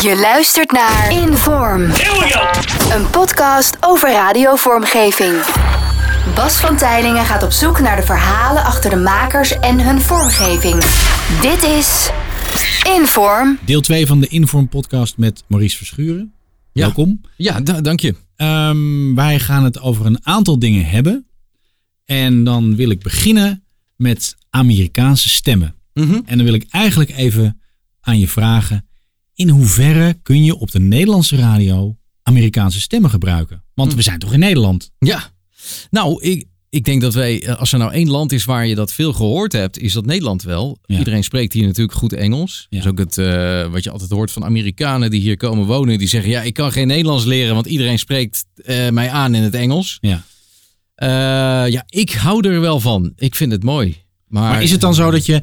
Je luistert naar Inform. Een podcast over radiovormgeving. Bas van Tijlingen gaat op zoek naar de verhalen achter de makers en hun vormgeving. Dit is Inform. Deel 2 van de Inform podcast met Maurice Verschuren. Ja. Welkom. Ja, da- dank je. Ehm, wij gaan het over een aantal dingen hebben. En dan wil ik beginnen met Amerikaanse stemmen. Mhm. En dan wil ik eigenlijk even aan je vragen. In hoeverre kun je op de Nederlandse radio Amerikaanse stemmen gebruiken? Want Hm. we zijn toch in Nederland? Ja, nou, ik, ik denk dat wij, eh, als er nou één land is waar je dat veel gehoord hebt, is dat Nederland wel. Ja. Iedereen spreekt hier natuurlijk goed Engels. Ja. Dat is ook het, eh, wat je altijd hoort van Amerikanen die hier komen wonen. Die zeggen, ja, ik kan geen Nederlands leren, want iedereen spreekt eh, mij aan in het Engels. Ja. Ja, ik hou er wel van. Ik vind het mooi. Maar, Maar is het dan zo dat je,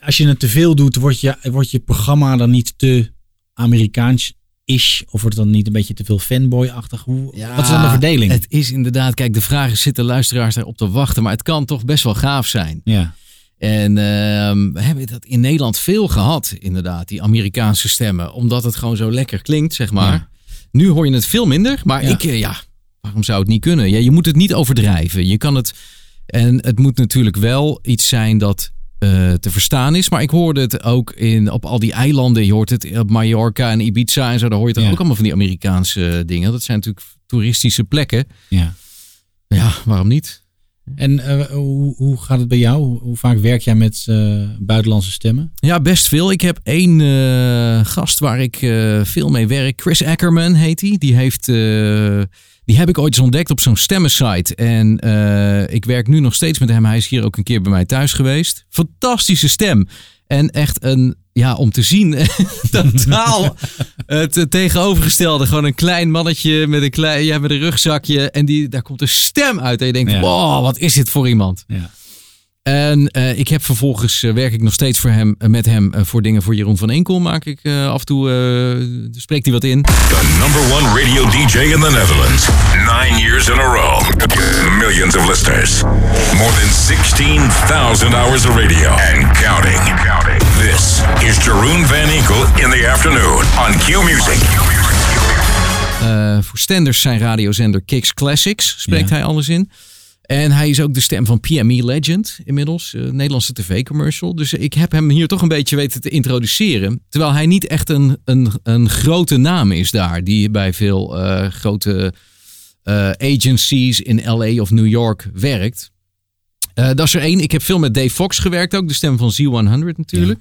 als je het te veel doet, wordt je, wordt je programma dan niet te Amerikaans-ish? Of wordt het dan niet een beetje te veel fanboy-achtig? Hoe, Ja, wat is dan de verdeling? Het is inderdaad, kijk, de vraag is, zitten luisteraars daarop te wachten? Maar het kan toch best wel gaaf zijn. ja. En ehm, we hebben dat in Nederland veel gehad, inderdaad, die Amerikaanse stemmen. Omdat het gewoon zo lekker klinkt, zeg maar. Ja. Nu hoor je het veel minder, maar Ja. ik, eh, ja, waarom zou het niet kunnen? Ja, je moet het niet overdrijven. Je kan het, en het moet natuurlijk wel iets zijn dat eh, te verstaan is. Maar ik hoorde het ook in, op al die eilanden. Je hoort het op Mallorca en Ibiza en zo. Daar hoor je Ja. ook allemaal van die Amerikaanse dingen. Dat zijn natuurlijk toeristische plekken. ja. Ja, waarom niet? En eh, hoe, hoe gaat het bij jou? Hoe, vaak werk jij met eh, buitenlandse stemmen? Ja, best veel. Ik heb één eh, gast waar ik eh, veel mee werk. Chris Ackerman heet hij. Die, heeft, eh, die heb ik ooit eens ontdekt op zo'n stemmensite. En eh, ik werk nu nog steeds met hem. Hij is hier ook een keer bij mij thuis geweest. Fantastische stem. En echt een, ja, om te zien, totaal het tegenovergestelde. Gewoon een klein mannetje met een, klein, ja, met een rugzakje. En die, daar komt een stem uit. En je denkt, Ja. wow, wat is dit voor iemand? Ja. En eh, ik heb vervolgens eh, werk ik nog steeds voor hem, eh, met hem voor dingen voor Jeroen van Enkel. Maak ik af en toe, eh, spreekt hij wat in. The number one radio DJ in the Netherlands. Nine years in a row. Millions of listeners. More than 16,000 hours of radio. And counting. This is Jeroen Van Enkel in the afternoon on Q Music. Eh, voor Stenders zijn radiozender Kicks Classics spreekt Ja. hij alles in. En hij is ook de stem van PME Legend inmiddels, eh, Nederlandse tv-commercial. Dus ik heb hem hier toch een beetje weten te introduceren. Terwijl hij niet echt een, een, een grote naam is daar, die bij veel eh, grote eh, agencies in LA of New York werkt. Dat is er één. Ik heb veel met Dave Fox gewerkt ook, de stem van Z100 natuurlijk.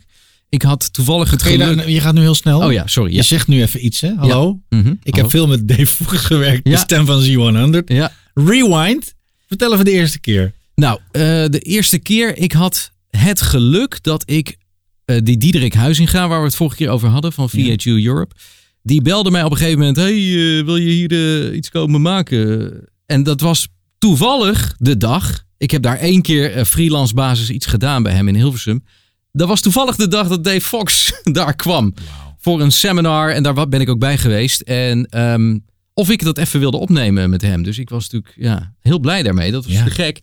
Ik had toevallig het je, geluk... daar- je gaat nu heel snel. Oh ja, sorry. Je zegt nu even iets, hè? Hallo? Mhm. Ik Hallo? heb veel met Dave Fox gewerkt, de stem van Z100. Ja. Rewind. Vertel even de eerste keer. Nou, eh, de eerste keer, ik had het geluk dat ik eh, die Diederik Huizinga, waar we het vorige keer over hadden, van VHU Europe, die belde mij op een gegeven moment, hey, eh, wil je hier iets komen maken? En dat was toevallig de dag, ik heb daar één keer freelance basis iets gedaan bij hem in Hilversum. Dat was toevallig de dag dat Dave Fox daar kwam voor een seminar en daar ben ik ook bij geweest. En ehm, of ik dat even wilde opnemen met hem. Dus ik was natuurlijk ja, heel blij daarmee. Dat was Ja. te gek.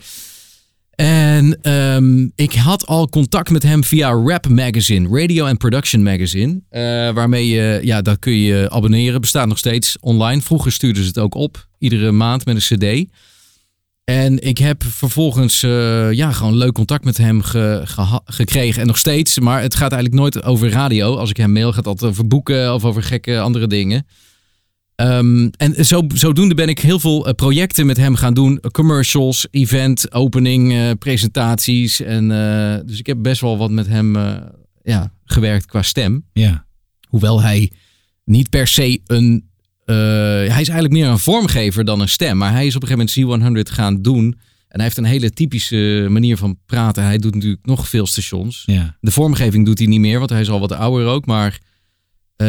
En ehm, ik had al contact met hem via Rap Magazine, Radio and Production Magazine. eh, waarmee je, ja, dat kun je abonneren. Bestaat nog steeds online. Vroeger stuurden ze het ook op, iedere maand met een CD. En ik heb vervolgens eh, ja, gewoon leuk contact met hem ge- gekregen. En nog steeds, maar het gaat eigenlijk nooit over radio. Als ik hem mail, gaat het altijd over boeken of over gekke andere dingen. Ehm, en zo, zodoende ben ik heel veel eh, projecten met hem gaan doen. Commercials, event, opening, eh, presentaties. En, eh, dus ik heb best wel wat met hem ja, gewerkt qua stem. Ja. Hoewel hij niet per se een. hij is eigenlijk meer een vormgever dan een stem. Maar hij is op een gegeven moment C100 gaan doen. En hij heeft een hele typische manier van praten. Hij doet natuurlijk nog veel stations. Ja. De vormgeving doet hij niet meer, want hij is al wat ouder ook. Maar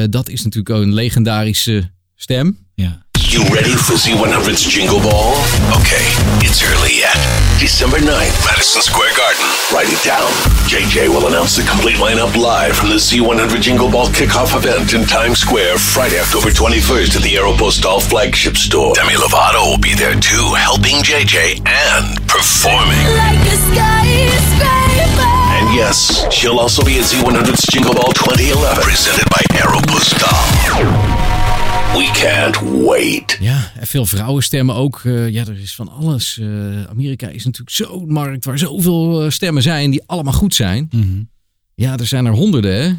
dat is natuurlijk ook een legendarische stem. Ja. You ready for Z100's Jingle Ball? Okay, it's early yet. December 9th, Madison Square Garden. Write it down. JJ will announce the complete lineup live from the Z100 Jingle Ball kickoff event in Times Square Friday, October 21st at the Aeropostale flagship store. Demi Lovato will be there too, helping JJ and performing. Like And yes, she'll also be at Z100's Jingle Ball 2011, presented by Aero Ja, en veel vrouwenstemmen ook. Eh, ja, er is van alles. Eh, Amerika is natuurlijk zo'n markt waar zoveel eh, stemmen zijn die allemaal goed zijn. Ja, er zijn er honderden, hè?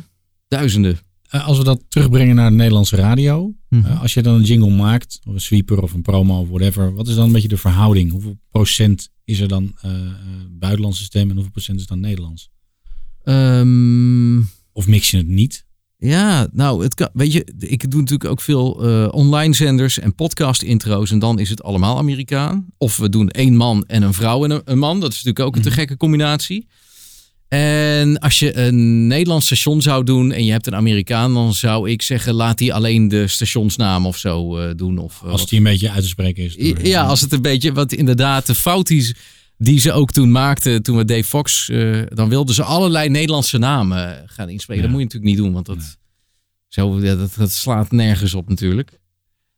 Duizenden. Als we dat terugbrengen naar de Nederlandse radio. Mhm. als je dan een jingle maakt, of een sweeper of een promo of whatever. Wat is dan een beetje de verhouding? Hoeveel procent is er dan buitenlandse stem en hoeveel procent is dan Nederlands? Ehm, Of mix je het niet? Ja, nou, het kan, weet je, ik doe natuurlijk ook veel eh, online zenders en podcast intro's. En dan is het allemaal Amerikaan. Of we doen één man en een vrouw en een, een man. Dat is natuurlijk ook een te gekke combinatie. En als je een Nederlands station zou doen en je hebt een Amerikaan, dan zou ik zeggen, laat die alleen de stationsnaam of zo eh, doen. Of, eh, Als die een beetje uit te spreken is. door- Ja, als het een beetje, wat inderdaad de fout die, die ze ook toen maakten, toen we Dave Fox, eh, dan wilden ze allerlei Nederlandse namen gaan inspreken. Ja. Dat moet je natuurlijk niet doen, want dat, zo, dat, dat slaat nergens op natuurlijk.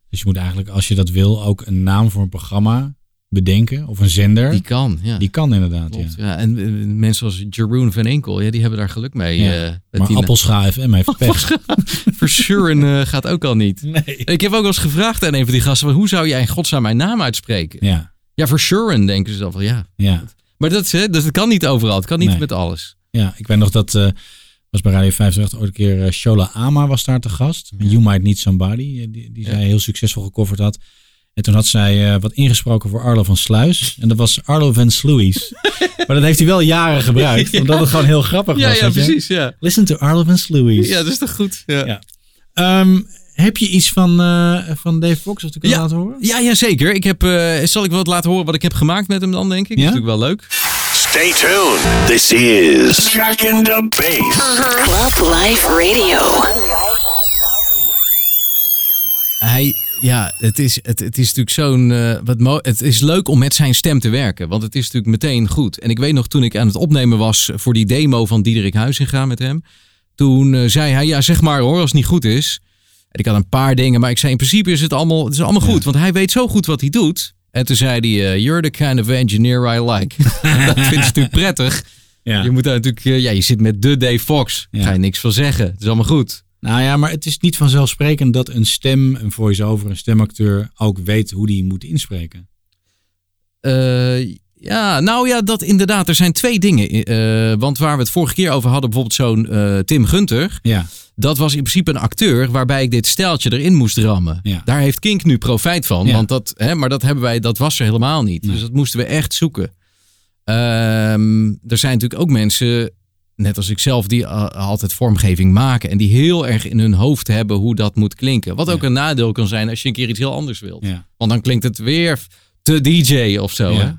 Dus je moet eigenlijk, als je dat wil, ook een naam voor een programma bedenken. Of een zender. Die Die, kan, ja. kan inderdaad, Klopt, ja. ja. En eh, mensen als Jeroen van Enkel, ja, die hebben daar geluk mee. Ja. eh, met Maar die Appelscha FM heeft pech. Vershuren eh, gaat ook al niet. Nee. Ik heb ook wel eens gevraagd aan een van die gasten, hoe zou jij in godsnaam mijn naam uitspreken? Ja, Ja, Vershuren denken ze dan van, ja. ja. Maar dat, is, hè, dat kan niet overal, het kan niet Nee. met alles. Ja, ik weet nog dat eh, was bij Radio 538 ooit een keer eh, Shola Ama was daar te gast. You Might Need Somebody, eh, die, die zij heel succesvol gecoverd had. En toen had zij wat ingesproken voor Arlo van Sluis. En dat was Arlo van Sluis. maar dat heeft hij wel jaren gebruikt. Omdat het gewoon heel grappig was. Ja, precies. Ja. Listen to Arlo van Sluis. ja, dat is toch goed? Ja, Ja. ja. Heb je iets van, eh, van Dave Fox dat ik kan Ja. laten horen? ja, zeker. Ik heb, eh, zal ik wat laten horen wat ik heb gemaakt met hem dan, denk ik? Ja? Dat is natuurlijk wel leuk. Stay tuned. This is Jack in the Bass. Club Life Radio. Hij, ja, het is, het, het is natuurlijk zo'n. eh, wat mo- het is leuk om met zijn stem te werken, want het is natuurlijk meteen goed. En ik weet nog toen ik aan het opnemen was voor die demo van Diederik Huizinga met hem. Toen zei hij: Ja, zeg maar hoor, als het niet goed is. En ik had een paar dingen, maar ik zei: In principe is het allemaal, het is allemaal goed, want hij weet zo goed wat hij doet. En toen zei hij: eh, You're the kind of engineer I like. dat vind ik natuurlijk prettig. Ja. Je moet daar natuurlijk, eh, ja, je zit met de Dave Fox. Ja. Ga je niks van zeggen. Het is allemaal goed. Nou ja, maar het is niet vanzelfsprekend dat een stem, een voice-over, een stemacteur ook weet hoe die moet inspreken. Eh, ja, nou ja, dat inderdaad. Er zijn twee dingen. eh, want waar we het vorige keer over hadden, bijvoorbeeld zo'n eh, Tim Gunter. Ja, Dat was in principe een acteur waarbij ik dit stijltje erin moest rammen. Ja. Daar heeft Kink nu profijt van. Ja. Want dat, hè, maar dat, hebben wij, dat was er helemaal niet. Nee. Dus dat moesten we echt zoeken. Ehm, er zijn natuurlijk ook mensen, net als ik zelf, die altijd vormgeving maken. En die heel erg in hun hoofd hebben hoe dat moet klinken. Wat ook Ja. een nadeel kan zijn als je een keer iets heel anders wilt. Want dan klinkt het weer te DJ of zo. hè? ja. ja.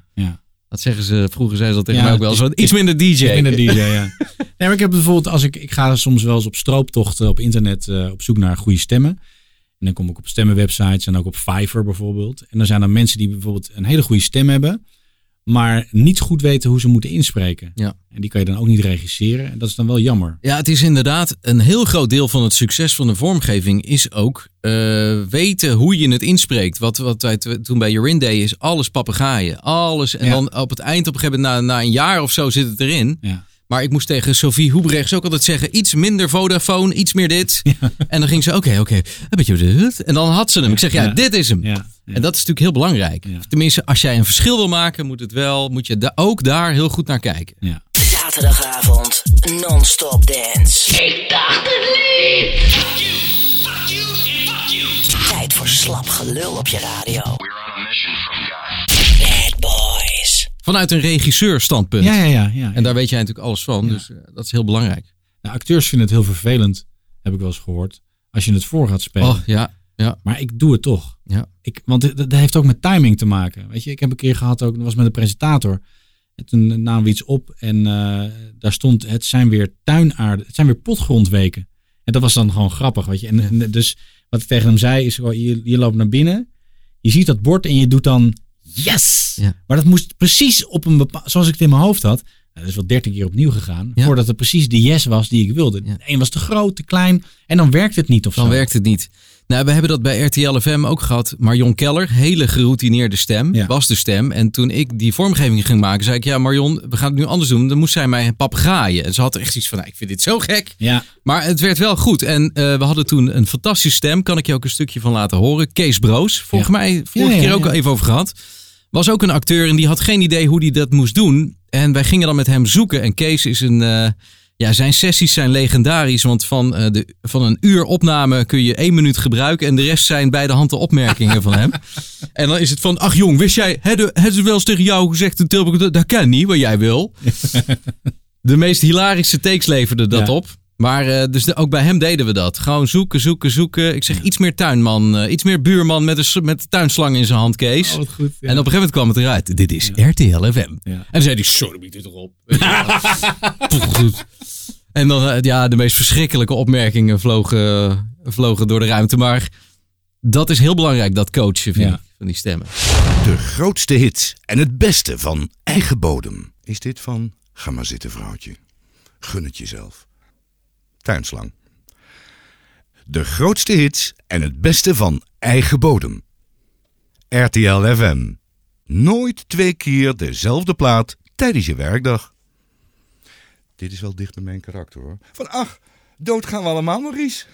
Dat zeggen ze, vroeger zeiden ze dat tegen Ja, mij ook wel. Zo, iets minder DJ. Een DJ, ja. Nee, maar ik heb bijvoorbeeld, als ik, ik ga soms wel eens op strooptochten op internet eh, op zoek naar goede stemmen. En dan kom ik op stemmenwebsites en ook op Fiverr bijvoorbeeld. En dan zijn er mensen die bijvoorbeeld een hele goede stem hebben, maar niet goed weten hoe ze moeten inspreken. Ja. En die kan je dan ook niet regisseren. En dat is dan wel jammer. Ja, het is inderdaad een heel groot deel van het succes van de vormgeving is ook eh, weten hoe je het inspreekt. Wat, wat wij toen bij Jorin deden is alles papegaaien. Alles. En Ja. dan op het eind op een gegeven moment na, na een jaar of zo zit het erin. Ja. Maar ik moest tegen Sophie Hoebrechts ook altijd zeggen: iets minder Vodafone, iets meer dit. En dan ging ze: oké, oké, een beetje dit. En dan had ze hem. Ik zeg: ja, Ja. dit is hem. Ja. ja. En dat is natuurlijk heel belangrijk. Ja. Tenminste, als jij een verschil wil maken, moet, het wel, moet je da- ook daar heel goed naar kijken. ja. Zaterdagavond, non-stop dance. Ik dacht het niet. Tijd voor slap gelul op je radio. Bad boys. Vanuit een regisseurstandpunt. Ja, ja, ja, ja. En daar weet jij natuurlijk alles van. Dus eh, dat is heel belangrijk. Nou, acteurs vinden het heel vervelend, heb ik wel eens gehoord, als je het voor gaat spelen. Oh ja, ja. Maar ik doe het toch. Ja. Ik, want dat heeft ook met timing te maken. Weet je, ik heb een keer gehad ook, dat was met een presentator. En toen namen we iets op en eh, daar stond, het zijn weer tuinaarden, het zijn weer potgrondweken. En dat was dan gewoon grappig, weet je. En, en dus wat ik tegen hem zei is, je, je loopt naar binnen, je ziet dat bord en je doet dan yes. Ja. Maar dat moest precies op een bepaald, zoals ik het in mijn hoofd had. Nou, dat is wel dertien keer opnieuw gegaan, Ja. voordat het precies de yes was die ik wilde. Ja. Een was te groot, te klein en dan werkt het niet of Dan zo. werkt het niet. Nou, we hebben dat bij RTL FM ook gehad. Marion Keller, hele geroutineerde stem, Ja. was de stem. En toen ik die vormgeving ging maken, zei ik... Ja, Marion, we gaan het nu anders doen. Dan moest zij mij papegaaien. En ze had echt iets van, nou, ik vind dit zo gek. Ja, Maar het werd wel goed. En eh, we hadden toen een fantastische stem. Kan ik je ook een stukje van laten horen. Kees Broos. Volgens Ja. mij vorige keer ook al even over gehad. Was ook een acteur en die had geen idee hoe hij dat moest doen. En wij gingen dan met hem zoeken. En Kees is een... eh, ja, zijn sessies zijn legendarisch. Want van, eh, de, van een uur opname kun je één minuut gebruiken. En de rest zijn bij de hand de opmerkingen van hem. En dan is het van... Ach jong, wist jij... Hebben ze wel eens tegen jou gezegd in Tilburg... Dat, dat kan niet, wat jij wil. De meest hilarische takes leverden dat Ja. op. Maar eh, dus de- ook bij hem deden we dat. Gewoon zoeken, zoeken, zoeken. Ik zeg iets meer tuinman, eh, iets meer buurman met een met de tuinslang in zijn hand, Kees. Oh, wat goed. En op een gegeven moment kwam het eruit. Dit is RTL FM. Ja. En dan zei hij, sorry, bied het erop. Goed. En dan, eh, ja, de meest verschrikkelijke opmerkingen vlogen, vlogen door de ruimte. Maar dat is heel belangrijk, dat coachen, vind Ja. ik, van die stemmen. De grootste hits en het beste van eigen bodem. Is dit van Ga maar zitten, vrouwtje. Gun het jezelf. Tuinslang. De grootste hits en het beste van eigen bodem. RTL FM. Nooit twee keer dezelfde plaat tijdens je werkdag. Dit is wel dicht bij mijn karakter hoor. Van ach, dood gaan we allemaal, Maurice.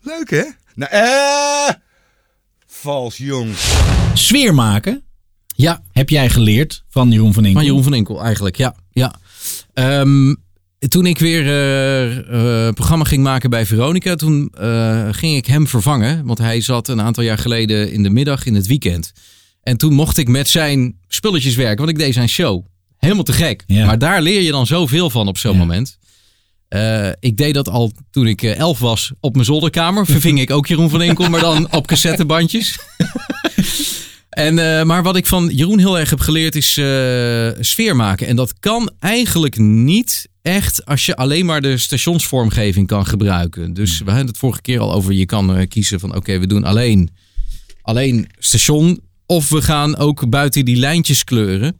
Leuk hè? Nou, eh. Vals jong. Sfeer maken Ja, heb jij geleerd van Jeroen van Inkel. Van Jeroen van Enkel eigenlijk, ja. ja. Ehm, toen ik weer eh, programma ging maken bij Veronica, toen eh, ging ik hem vervangen. Want hij zat een aantal jaar geleden in de middag in het weekend. En toen mocht ik met zijn spulletjes werken, want ik deed zijn show. Helemaal te gek. Ja. Maar daar leer je dan zoveel van op zo'n Ja. moment. Ik deed dat al toen ik elf was op mijn zolderkamer. Verving ik ook Jeroen van Enkel, maar dan op cassettebandjes. En, maar wat ik van Jeroen heel erg heb geleerd is sfeer maken. En dat kan eigenlijk niet echt als je alleen maar de stationsvormgeving kan gebruiken. Dus we hadden het vorige keer al over. Je kan eh, kiezen van oké, we doen alleen, alleen station. Of we gaan ook buiten die lijntjes kleuren.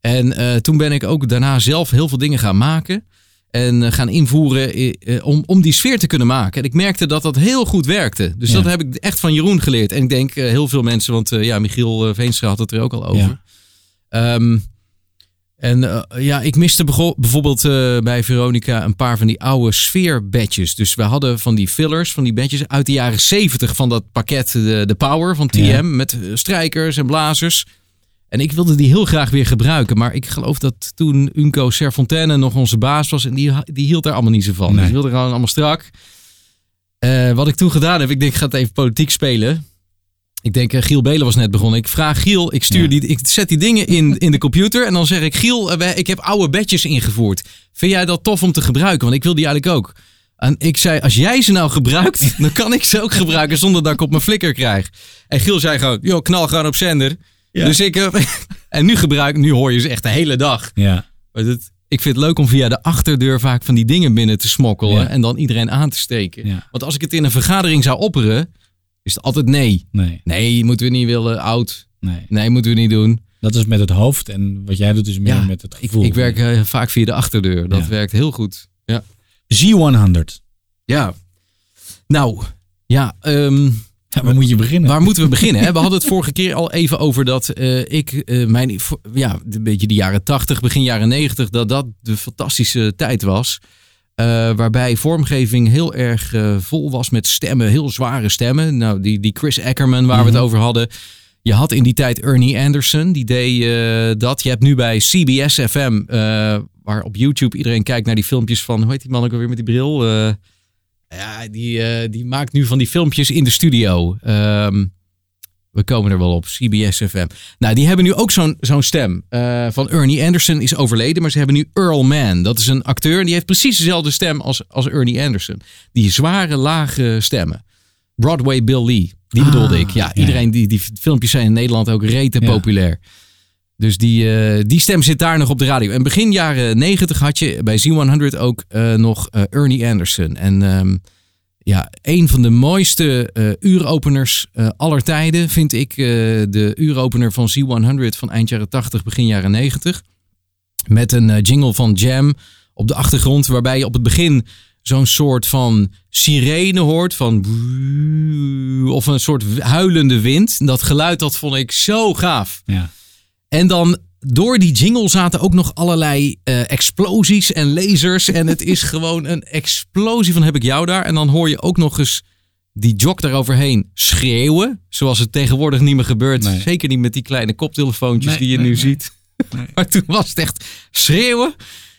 En eh, toen ben ik ook daarna zelf heel veel dingen gaan maken. En eh, gaan invoeren om, om die sfeer te kunnen maken. En ik merkte dat dat heel goed werkte. Dus Ja. dat heb ik echt van Jeroen geleerd. En ik denk heel veel mensen, want ja, Michiel Veenstra had het er ook al over. Ehm, en eh, ja, ik miste bijvoorbeeld eh, bij Veronica een paar van die oude sfeerbadges. Dus we hadden van die fillers, van die badges uit de jaren 70 van dat pakket de, de Power van TM. Ja. Met eh, strijkers en blazers. En ik wilde die heel graag weer gebruiken. Maar ik geloof dat toen Unco Serfontaine nog onze baas was. En die, die hield daar allemaal niet zo van. Nee. Dus die wilde gewoon allemaal strak. Wat ik toen gedaan heb, ik denk ik ga het even politiek spelen. Ik denk, eh, Giel Belen was net begonnen. Ik vraag Giel, ik, stuur Ja. die, ik zet die dingen in, in de computer. En dan zeg ik, Giel, eh, ik heb oude badges ingevoerd. Vind jij dat tof om te gebruiken? Want ik wil die eigenlijk ook. En ik zei, als jij ze nou gebruikt, dan kan ik ze ook gebruiken zonder dat ik op mijn flikker krijg. En Giel zei gewoon, joh, knal gewoon op zender. Ja. Dus ik, eh, en nu gebruik, nu hoor je ze echt de hele dag. Ja. Maar het, ik vind het leuk om via de achterdeur vaak van die dingen binnen te smokkelen. Ja. En dan iedereen aan te steken. Ja. Want als ik het in een vergadering zou opperen, is het altijd nee. Nee, Nee, moeten we niet willen, oud. nee. Nee, moeten we niet doen. Dat is met het hoofd en wat jij doet is meer Ja, met het Ik, gevoel. ik werk eh, vaak via de achterdeur. Dat Ja. werkt heel goed. Ja. Z100. Ja. Nou, ja. ehm, Ja, waar moet je beginnen? waar moeten we beginnen? Hè? We hadden het vorige keer al even over dat eh, ik, eh, mijn, ja, een beetje de jaren 80, begin jaren 90, dat dat de fantastische tijd was. Eh, waarbij vormgeving heel erg eh, vol was met stemmen, heel zware stemmen. Nou, die, die Chris Ackerman waar we het over hadden. Je had in die tijd Ernie Anderson, die deed eh, dat. Je hebt nu bij CBS FM, waar op YouTube iedereen kijkt naar die filmpjes van, hoe heet die man ook alweer met die bril? Ja, die, die maakt nu van die filmpjes in de studio. Ehm, we komen er wel op, CBS FM. Nou, die hebben nu ook zo'n zo'n stem. eh, van Ernie Anderson is overleden, maar ze hebben nu Earl Mann. Dat is een acteur en die heeft precies dezelfde stem als, als Ernie Anderson. Die zware, lage stemmen. Broadway Bill Lee, die Ah, bedoelde ik. Ja, ja. iedereen, die, die filmpjes zijn in Nederland ook rete Ja. populair. Dus die, eh, die stem zit daar nog op de radio. En begin jaren 90 had je bij Z100 ook eh, nog Ernie Anderson. En ehm, ja, een van de mooiste eh, uuropeners eh, aller tijden vind ik eh, de uuropener van Z100 van eind jaren 80, begin jaren 90. Met een jingle van Jam op de achtergrond, waarbij je op het begin zo'n soort van sirene hoort. Van of een soort huilende wind. Dat geluid dat vond ik zo gaaf. Ja. En dan door die jingle zaten ook nog allerlei eh, explosies en lasers. En het is gewoon een explosie van heb ik jou daar. En dan hoor je ook nog eens die jog daaroverheen schreeuwen. Zoals het tegenwoordig niet meer gebeurt. Nee. Zeker niet met die kleine koptelefoontjes Nee, die je nee, nu nee. ziet. maar toen was het echt schreeuwen.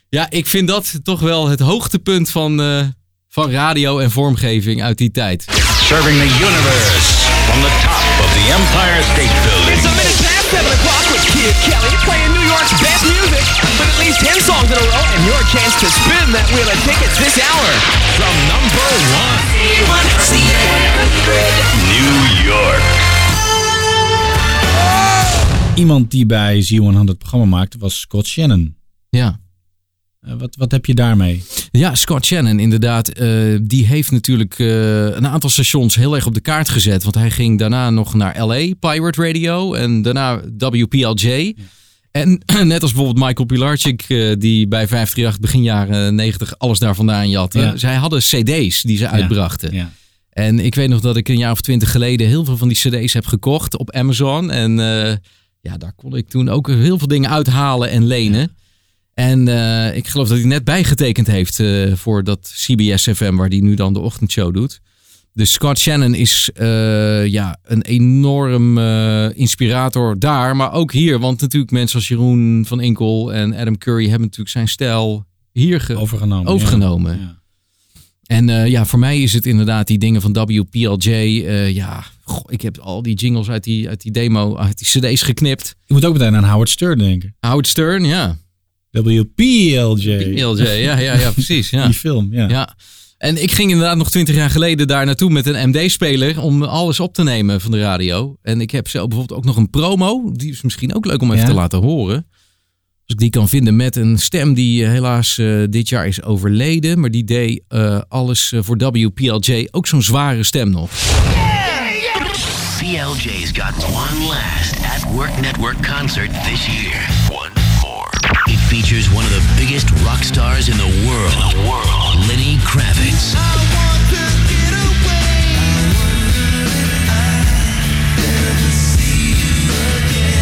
Ja, ik vind dat toch wel het hoogtepunt van, eh, van radio en vormgeving uit die tijd. Serving the universe from the top of the Empire State Building. Some minutes past 7 o'clock with Kid Kelly playing New York's best music with at least 10 songs in a row and your chance to spin that wheel of tickets this hour from number one. New York. Iemand die bij Z100 programma maakte was Scott Shannon. Ja. Eh, wat, wat heb je daarmee? Ja, Scott Shannon inderdaad. eh, die heeft natuurlijk eh, een aantal stations heel erg op de kaart gezet. Want hij ging daarna nog naar LA, Pirate Radio. En daarna WPLJ. En net als bijvoorbeeld Michael Pilarczyk, die bij 538 begin jaren 90 alles daar vandaan jatte. Ja. Zij hadden cd's die ze uitbrachten. Ja. En ik weet nog dat ik een jaar of twintig geleden heel veel van die cd's heb gekocht op Amazon. En ja, daar kon ik toen ook heel veel dingen uithalen en lenen. En eh, ik geloof dat hij net bijgetekend heeft eh, voor dat CBS FM, waar hij nu dan de ochtendshow doet. Dus Scott Shannon is eh, ja, een enorm inspirator daar, maar ook hier. Want natuurlijk mensen als Jeroen van Inkel en Adam Curry hebben natuurlijk zijn stijl hier ge- Overgenomen. overgenomen. Ja. En ja, voor mij is het inderdaad die dingen van WPLJ. ja, goh, ik heb al die jingles uit die, uit die demo, uit die cd's geknipt. Je moet ook meteen aan Howard Stern denken. Howard Stern, ja. WPLJ. PLJ, ja, ja, ja, precies. Ja. Die film, ja. ja. En ik ging inderdaad nog twintig jaar geleden daar naartoe met een MD-speler om alles op te nemen van de radio. En ik heb zo bijvoorbeeld ook nog een promo. Die is misschien ook leuk om even Ja? te laten horen. Als ik die kan vinden met een stem die eh, helaas eh, dit jaar is overleden. Maar die deed eh, alles voor WPLJ. Ook zo'n zware stem nog. PLJ's got one last at Work Network concert this year. It features one of the biggest rock stars in the world. In the world. Lenny Kravitz.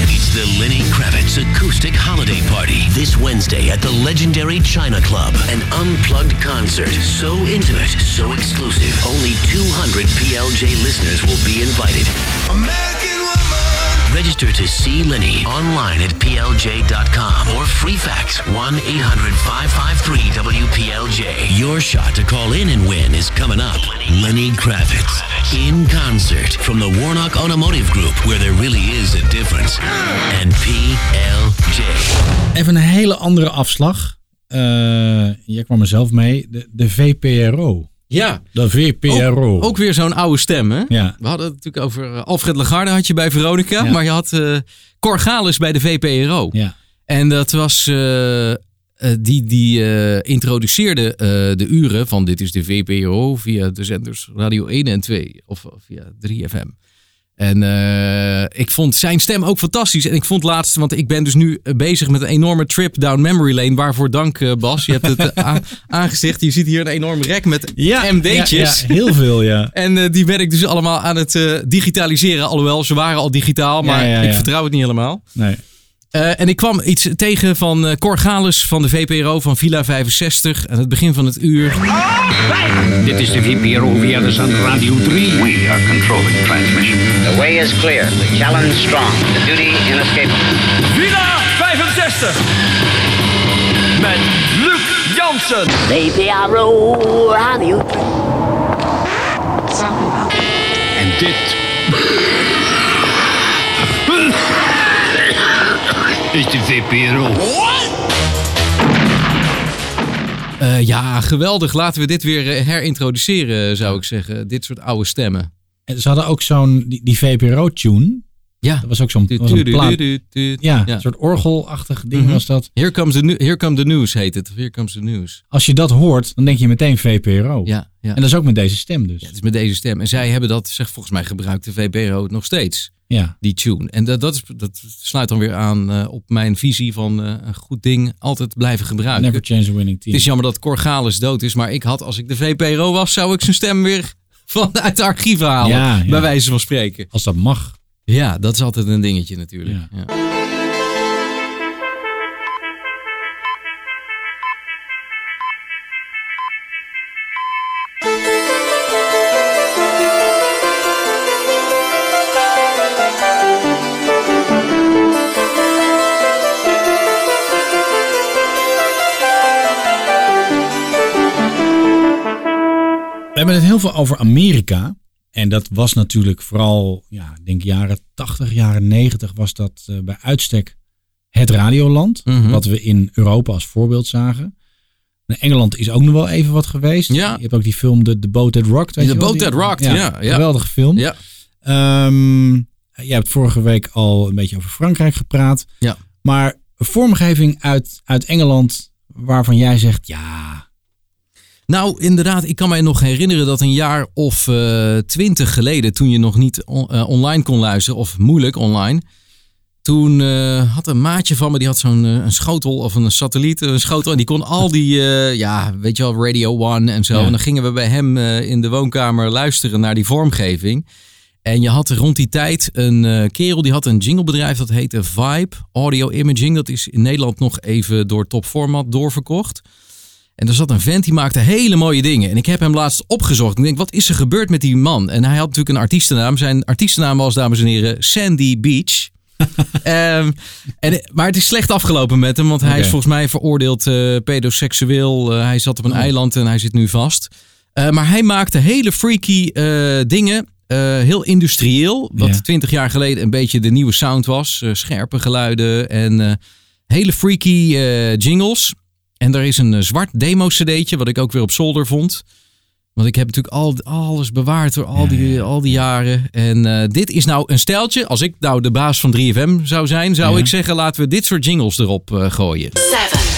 It's the Lenny Kravitz Acoustic Holiday Party this Wednesday at the legendary China Club. An unplugged concert, so intimate, so exclusive. Only 200 PLJ listeners will be invited. Register to see Lenny online at plj.com or free fax 1 800 553 WPLJ. Your shot to call in and win is coming up. Lenny Kravitz in concert from the Warnock Automotive Group, where there really is a difference. And PLJ. Even een hele andere afslag. Eh jij kwam er zelf mee. De, de VPRO. Ja. De VPRO. Ook, ook weer zo'n oude stem, hè? Ja. We hadden het natuurlijk over eh, Alfred Lagarde had je bij Veronica. Ja. Maar je had eh Cor Galis bij de VPRO. Ja. En dat was... eh, die die introduceerde de uren van dit is de VPRO via de zenders Radio 1 en 2 of via 3FM. En eh, ik vond zijn stem ook fantastisch. En ik vond laatst, want ik ben dus nu eh, bezig met een enorme trip down memory lane. Waarvoor dank eh, Bas. Je hebt het aangezicht. Je ziet hier een enorm rek met MD'tjes. Ja, ja, heel veel, ja. En die ben ik dus allemaal aan het digitaliseren. Alhoewel, ze waren al digitaal, maar ik vertrouw het niet helemaal. Nee. Eh, en ik kwam iets tegen van eh Cor Galis van de VPRO van Villa 65 aan het begin van het uur. Dit is de VPRO via de zender Radio 3. We are controlling transmission. The way is clear. The challenge strong. The duty inescapable. Villa 65 met Luc Jansen. VPRO Radio. En dit... is de VPRO. Eh, ja, geweldig. Laten we dit weer eh, herintroduceren, zou ik zeggen. Dit soort oude stemmen. En ze hadden ook zo'n, die, die VPRO-tune. Ja. Dat was ook zo'n. Ja, een soort orgelachtig ding Mhm. was dat. Here comes the, here come the news heet het. Of Here comes the news. Als je dat hoort, dan denk je meteen VPRO. Ja, ja. En dat is ook met deze stem dus. Ja, het is met deze stem. En zij hebben dat, zeg, volgens mij gebruikt de VPRO het nog steeds. Ja. Die tune. En dat, dat, is, dat sluit dan weer aan eh, op mijn visie van eh, een goed ding altijd blijven gebruiken. Never change a winning team. Het is jammer dat Corgalis dood is, maar ik had, als ik de VPRO was, zou ik zijn stem weer vanuit de archieven halen. Ja, ja. Bij wijze van spreken. Als dat mag. Ja, dat is altijd een dingetje natuurlijk. Ja. Ja. We hebben het heel veel over Amerika. En dat was natuurlijk vooral, ja, ik denk jaren 80, jaren 90 was dat eh, bij uitstek het radioland. Mhm. Wat we in Europa als voorbeeld zagen. En Engeland is ook nog wel even wat geweest. Ja. Je hebt ook die film The, The Boat That Rocked. weet The je? Boat That Rocked, ja, ja. Geweldige film. Ja. Ehm, je hebt vorige week al een beetje over Frankrijk gepraat. Ja. Maar een vormgeving uit, uit Engeland waarvan jij zegt, ja, Nou, inderdaad, ik kan mij nog herinneren dat een jaar of eh, twintig geleden, toen je nog niet on- eh, online kon luisteren, of moeilijk online, toen eh, had een maatje van me, die had zo'n schotel of een satelliet, een schotel, en die kon al die, ja, weet je wel, Radio One en zo. Ja. En dan gingen we bij hem in de woonkamer luisteren naar die vormgeving. En je had rond die tijd een kerel die had een jinglebedrijf dat heette Vibe Audio Imaging. Dat is in Nederland nog even door Top Format doorverkocht. En er zat een vent die maakte hele mooie dingen. En ik heb hem laatst opgezocht. Ik denk, wat is er gebeurd met die man? En hij had natuurlijk een artiestennaam. Zijn artiestennaam was, dames en heren, Sandy Beach. Ehm, en, maar het is slecht afgelopen met hem. Want hij is volgens mij veroordeeld eh, pedoseksueel. Eh, hij zat op een Oh. eiland en hij zit nu vast. Eh, maar hij maakte hele freaky dingen. heel industrieel. Wat Ja. twintig jaar geleden een beetje de nieuwe sound was. Scherpe geluiden en hele freaky jingles. En er is een eh, zwart demo-cd'tje, wat ik ook weer op zolder vond. Want ik heb natuurlijk al, alles bewaard door al die, al die jaren. En eh, dit is nou een stijltje. Als ik nou de baas van 3FM zou zijn, zou Ja. ik zeggen: laten we dit soort jingles erop eh, gooien. Seven.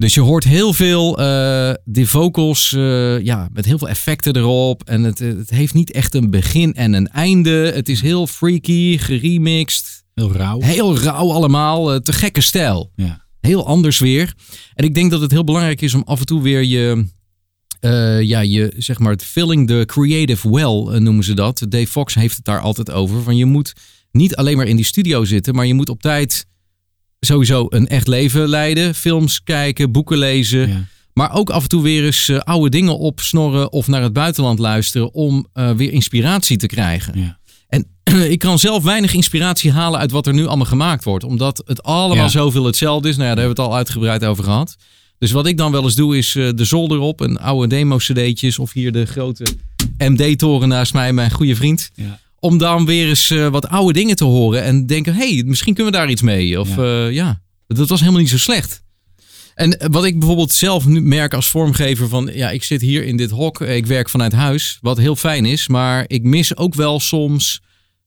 Dus je hoort heel veel eh die vocals, eh, ja, met heel veel effecten erop. En het, het heeft niet echt een begin en een einde. Het is heel freaky, geremixed. heel rauw. Heel rauw allemaal. eh, te gekke stijl. Ja. Heel anders weer. En ik denk dat het heel belangrijk is om af en toe weer je, eh, ja, je zeg maar, het filling the creative well eh, noemen ze dat. Dave Fox heeft het daar altijd over. Van je moet niet alleen maar in die studio zitten, maar je moet op tijd sowieso een echt leven leiden. Films kijken, boeken lezen. Ja. Maar ook af en toe weer eens eh, oude dingen opsnorren of naar het buitenland luisteren om eh, weer inspiratie te krijgen. Ja. En ik kan zelf weinig inspiratie halen uit wat er nu allemaal gemaakt wordt. Omdat het allemaal Ja. zoveel hetzelfde is. Nou ja, daar hebben we het al uitgebreid over gehad. Dus wat ik dan wel eens doe is eh, de zolder op. Een oude demo-cd'tjes. Of hier de grote MD-toren naast mij, mijn goede vriend. Ja. Om dan weer eens eh, wat oude dingen te horen. En denken, hé, hey, misschien kunnen we daar iets mee. Of Ja. ja, ja dat was helemaal niet zo slecht. En eh, wat ik bijvoorbeeld zelf nu merk als vormgever van, ja, ik zit hier in dit hok, eh, ik werk vanuit huis, wat heel fijn is, maar ik mis ook wel soms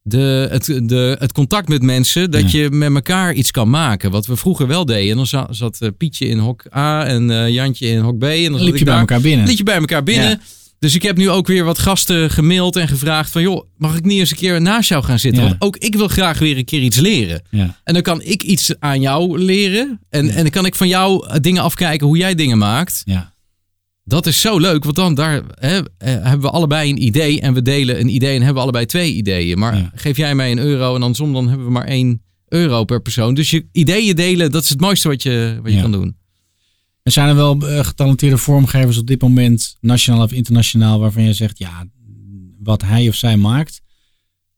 de, het, de, het contact met mensen, dat je met elkaar iets kan maken. Wat we vroeger wel deden. En dan za- zat, eh, Pietje in hok A en eh, Jantje in hok B. En dan liep ik je bij daar. elkaar binnen. Liep je bij elkaar binnen. Ja. Dus ik heb nu ook weer wat gasten gemaild en gevraagd van, joh, mag ik niet eens een keer naast jou gaan zitten? Ja. Want ook ik wil graag weer een keer iets leren. Ja. En dan kan ik iets aan jou leren. En, en dan kan ik van jou eh, dingen afkijken hoe jij dingen maakt. Ja. Dat is zo leuk, want dan daar hè, eh, hebben we allebei een idee en we delen een idee en hebben we allebei twee ideeën. Maar geef jij mij een euro en dan som dan hebben we maar één euro per persoon. Dus je ideeën delen, dat is het mooiste wat je, wat je kan doen. Er zijn er wel eh, getalenteerde vormgevers op dit moment, nationaal of internationaal, waarvan je zegt, ja, wat hij of zij maakt,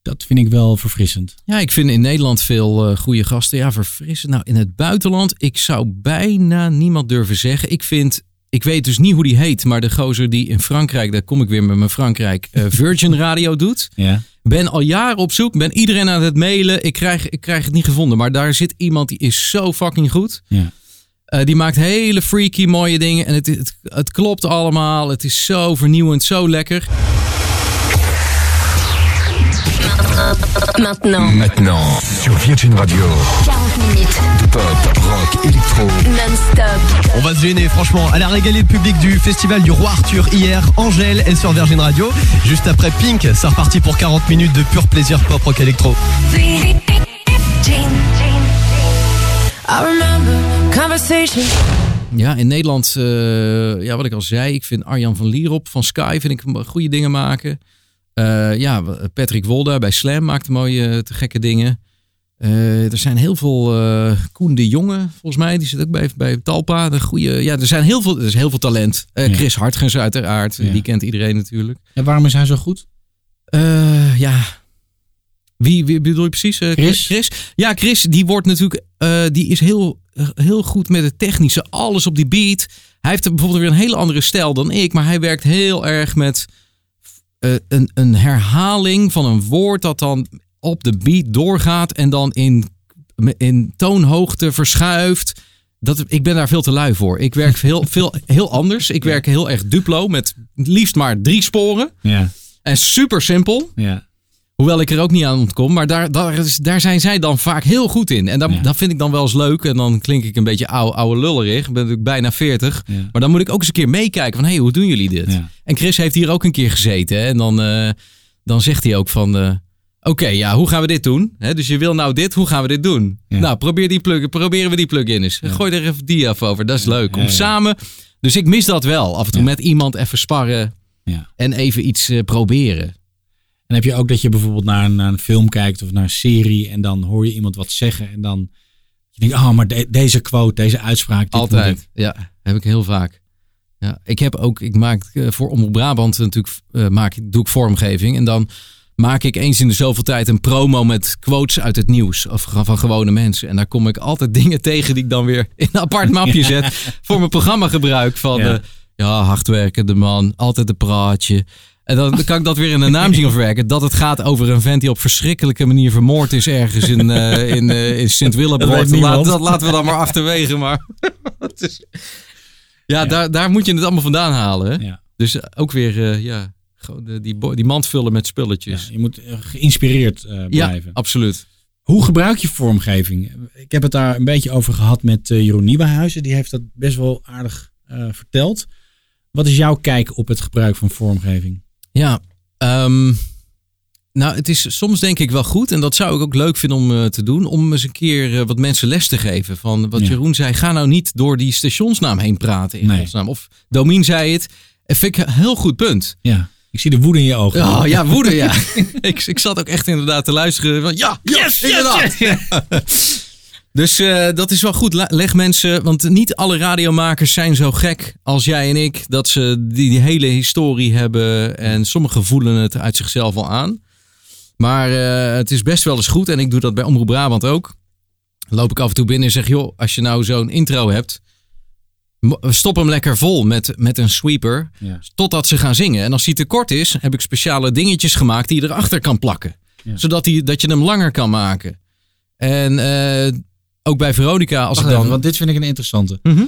dat vind ik wel verfrissend. Ja, ik vind in Nederland veel eh, goede gasten. Ja, verfrissend. Nou, in het buitenland, ik zou bijna niemand durven zeggen. Ik vind ik weet dus niet hoe die heet, maar de gozer die in Frankrijk, daar kom ik weer met mijn Frankrijk, eh, Virgin Radio doet. Ja. Ben al jaren op zoek, ben iedereen aan het mailen. Ik krijg, ik krijg het niet gevonden, maar daar zit iemand die is zo fucking goed. Ja. Eh, die maakt hele freaky mooie dingen en het, het, het klopt allemaal. Het is zo vernieuwend, zo lekker. Maintenant. Maintenant, sur Virgin Radio. 40 minutes. De pop, rock, électro. Non-stop. On va se gêner, franchement. Elle a régalé le public du festival du Roi Arthur hier. Angèle est sur Virgin Radio. Juste après Pink, ça repartit pour 40 minutes de pur plaisir pop rock électro. I. Ja, in Nederland, eh, ja, wat ik al zei, ik vind Arjan van Lierop van Sky vind ik goede dingen maken. Eh, ja, Patrick Wolda bij Slam maakt mooie, te gekke dingen. Eh, er zijn heel veel. eh Koen de Jonge, volgens mij, die zit ook bij, bij Talpa. De goede, ja, er zijn heel veel, er is heel veel talent. Eh, Ja. Chris Hartgens, uiteraard. Ja. Die kent iedereen natuurlijk. En waarom is hij zo goed? Eh, ja. Wie, wie bedoel je precies? Eh, Chris? Chris? Ja, Chris, die wordt natuurlijk. eh, die is heel, heel goed met het technische. Alles op die beat. Hij heeft bijvoorbeeld weer een hele andere stijl dan ik. Maar hij werkt heel erg met eh, een, een herhaling van een woord dat dan op de beat doorgaat. En dan in, in toonhoogte verschuift. Dat, ik ben daar veel te lui voor. Ik werk heel, veel, heel anders. Ik werk heel erg duplo met liefst maar drie sporen. Ja. En super simpel. Ja. Hoewel ik er ook niet aan ontkom. Maar daar, daar, is, daar zijn zij dan vaak heel goed in. En dat, Ja. dat vind ik dan wel eens leuk. En dan klink ik een beetje oude, oude lullerig. Ik ben natuurlijk bijna 40. Ja. Maar dan moet ik ook eens een keer meekijken van... hé, hey, hoe doen jullie dit? Ja. En Chris heeft hier ook een keer gezeten. hè. En dan, eh, dan zegt hij ook van... eh, Oké, ja, hoe gaan we dit doen? Hè, dus je wil nou dit, hoe gaan we dit doen? Nou, probeer die plug, proberen we die plug-in eens. Gooi er even die af over, dat is leuk. Om samen... Dus ik mis dat wel. Af en toe met iemand even sparren Ja. en even iets eh, proberen. En heb je ook dat je bijvoorbeeld naar een, naar een film kijkt of naar een serie en dan hoor je iemand wat zeggen en dan je denkt, oh, maar de- deze quote, deze uitspraak. Altijd, ja. Heb ik heel vaak. Ja, ik heb ook, ik maak eh, voor Omroep Brabant natuurlijk, eh, maak, ik- doe ik vormgeving. En dan maak ik eens in de zoveel tijd een promo met quotes uit het nieuws. Of van gewone mensen. En daar kom ik altijd dingen tegen die ik dan weer in een apart mapje zet. Voor mijn programma gebruik. Van Ja. ja, ja hardwerkende man, altijd een praatje. En dan kan ik dat weer in een naam zien verwerken. Dat het gaat over een vent die op verschrikkelijke manier vermoord is ergens in, eh, in, eh, in sint Dat Laat, dat laten we dan maar achterwege. Maar is- ja, Daar, daar moet je het allemaal vandaan halen. Hè? Ja. Dus ook weer eh, ja, gewoon de- die, die mand vullen met Ja, spulletjes. je moet eh, geïnspireerd eh, Ja, blijven. absoluut. Hoe gebruik je vormgeving? Ik heb het daar een beetje over gehad met eh, Jeroen Nieuwenhuizen. Die heeft dat best wel aardig eh, verteld. Wat is jouw kijk op het gebruik van vormgeving? Ja, ehm, nou, het is soms denk ik wel goed. En dat zou ik ook leuk vinden om eh, te doen. Om eens een keer eh, wat mensen les te geven. Van wat Ja. Jeroen zei. Ga nou niet door die stationsnaam heen praten. In Nee. Of Domien zei het. En vind ik een heel goed punt. Ja, ik zie de woede in je ogen. Oh ja, woede, ja. ik, ik zat ook echt inderdaad te luisteren. Van, ja, yes, inderdaad. Dus eh, dat is wel goed. Leg mensen, want niet alle radiomakers zijn zo gek als jij en ik. Dat ze die, die hele historie hebben. En sommigen voelen het uit zichzelf al aan. Maar eh, het is best wel eens goed. En ik doe dat bij Omroep Brabant ook. Dan loop ik af en toe binnen en zeg: joh, als je nou zo'n intro hebt. Stop hem lekker vol met, met een sweeper. Ja. Totdat ze gaan zingen. En als hij te kort is, heb ik speciale dingetjes gemaakt die je erachter kan plakken. Ja. Zodat die, dat je hem langer kan maken. En eh, ook bij Veronica, als Wacht ik dan. even, want dit vind ik een interessante. Mhm.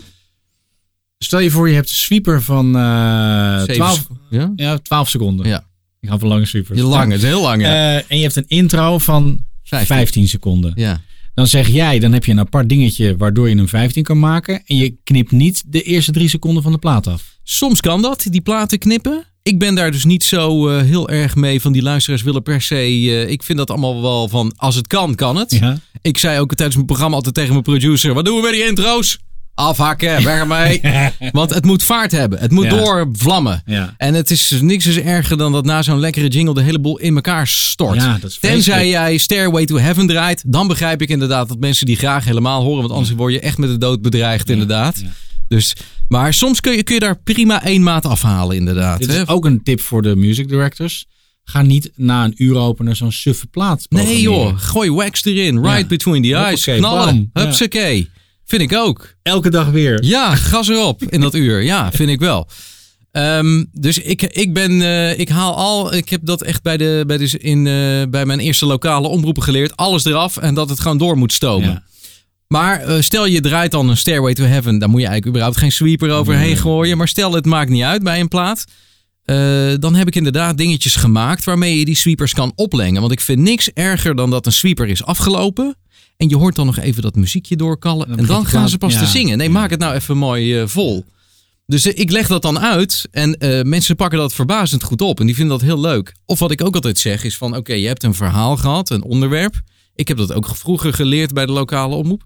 Stel je voor, je hebt een sweeper van eh Zeven 12, sec- ja? ja, 12 seconden. Ja. Ik ga voor lange sweepers. Je lang, het is heel lang. Ja. Eh, en je hebt een intro van 15, 15. seconden. ja. Dan zeg jij, dan heb je een apart dingetje waardoor je een 15 kan maken. En je knipt niet de eerste drie seconden van de plaat af. Soms kan dat, die platen knippen. Ik ben daar dus niet zo eh, heel erg mee van die luisteraars willen per se. eh, ik vind dat allemaal wel van als het kan, kan het. Ja. Ik zei ook tijdens mijn programma altijd tegen mijn producer: wat doen we met die intro's? Afhakken, weg ermee. Want het moet vaart hebben. Het moet Ja. doorvlammen. Ja. En het is niks is erger dan dat na zo'n lekkere jingle de hele boel in elkaar stort. Tenzij jij Stairway to Heaven draait, dan begrijp ik inderdaad dat mensen die graag helemaal horen. Want anders word je echt met de dood bedreigd, inderdaad. Dus, maar soms kun je, kun je daar prima één maat afhalen, inderdaad. Dit hè. is ook een tip voor de music directors. Ga niet na een uur openen zo'n suffe plaat Nee joh, gooi wax erin. Right Ja. between the eyes. Hoppakee, Knallen. bam. Ja. Hupsakee. Vind ik ook. Elke dag weer. Ja, gas erop in dat uur. Ja, vind ik wel. Ehm, dus ik, ik ben, eh, ik haal al, ik heb dat echt bij, de, bij, de, in, eh, bij mijn eerste lokale omroepen geleerd. Alles eraf en dat het gewoon door moet stomen. Ja. Maar eh, stel je draait dan een Stairway to Heaven, dan moet je eigenlijk überhaupt geen sweeper overheen Nee. gooien. Maar stel het maakt niet uit bij een plaat. eh, dan heb ik inderdaad dingetjes gemaakt waarmee je die sweepers kan oplengen. Want ik vind niks erger dan dat een sweeper is afgelopen. En je hoort dan nog even dat muziekje doorkallen. Dan En dan gaan ze pas ja. te zingen. Nee, maak het nou even mooi eh, vol. Dus ik leg dat dan uit en mensen pakken dat verbazend goed op en die vinden dat heel leuk. Of wat ik ook altijd zeg is van oké, je hebt een verhaal gehad, een onderwerp. Ik heb dat ook vroeger geleerd bij de lokale omroep.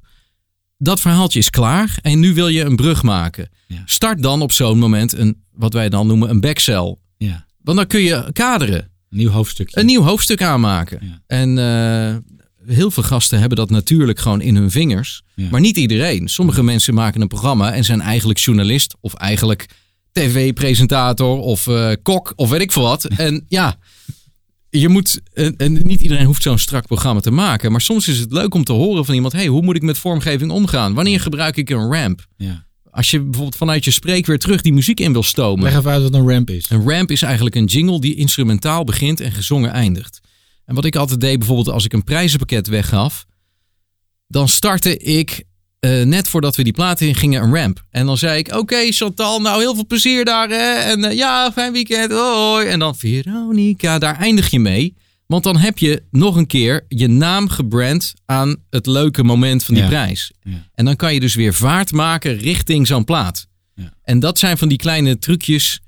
Dat verhaaltje is klaar en nu wil je een brug maken. Ja. Start dan op zo'n moment een, wat wij dan noemen een backcell. Ja. Want dan kun je kaderen, Een nieuw hoofdstukje. een nieuw hoofdstuk aanmaken. Ja. En eh, heel veel gasten hebben dat natuurlijk gewoon in hun vingers. Ja. Maar niet iedereen. Sommige mensen maken een programma en zijn eigenlijk journalist of eigenlijk tv-presentator of eh, kok of weet ik veel wat. En ja, je moet, en, en niet iedereen hoeft zo'n strak programma te maken. Maar soms is het leuk om te horen van iemand, hey, hoe moet ik met vormgeving omgaan? Wanneer gebruik ik een ramp? Ja. Als je bijvoorbeeld vanuit je spreek weer terug die muziek in wil stomen. Leg even uit wat een ramp is. Een ramp is eigenlijk een jingle die instrumentaal begint en gezongen eindigt. En wat ik altijd deed, bijvoorbeeld als ik een prijzenpakket weggaf, dan startte ik eh, net voordat we die platen in gingen een ramp. En dan zei ik, oké Chantal, nou heel veel plezier daar hè. En eh, ja, fijn weekend, hoi. En dan Veronica, daar eindig je mee. Want dan heb je nog een keer je naam gebrand aan het leuke moment van die Ja. prijs. Ja. En dan kan je dus weer vaart maken richting zo'n plaat. Ja. En dat zijn van die kleine trucjes.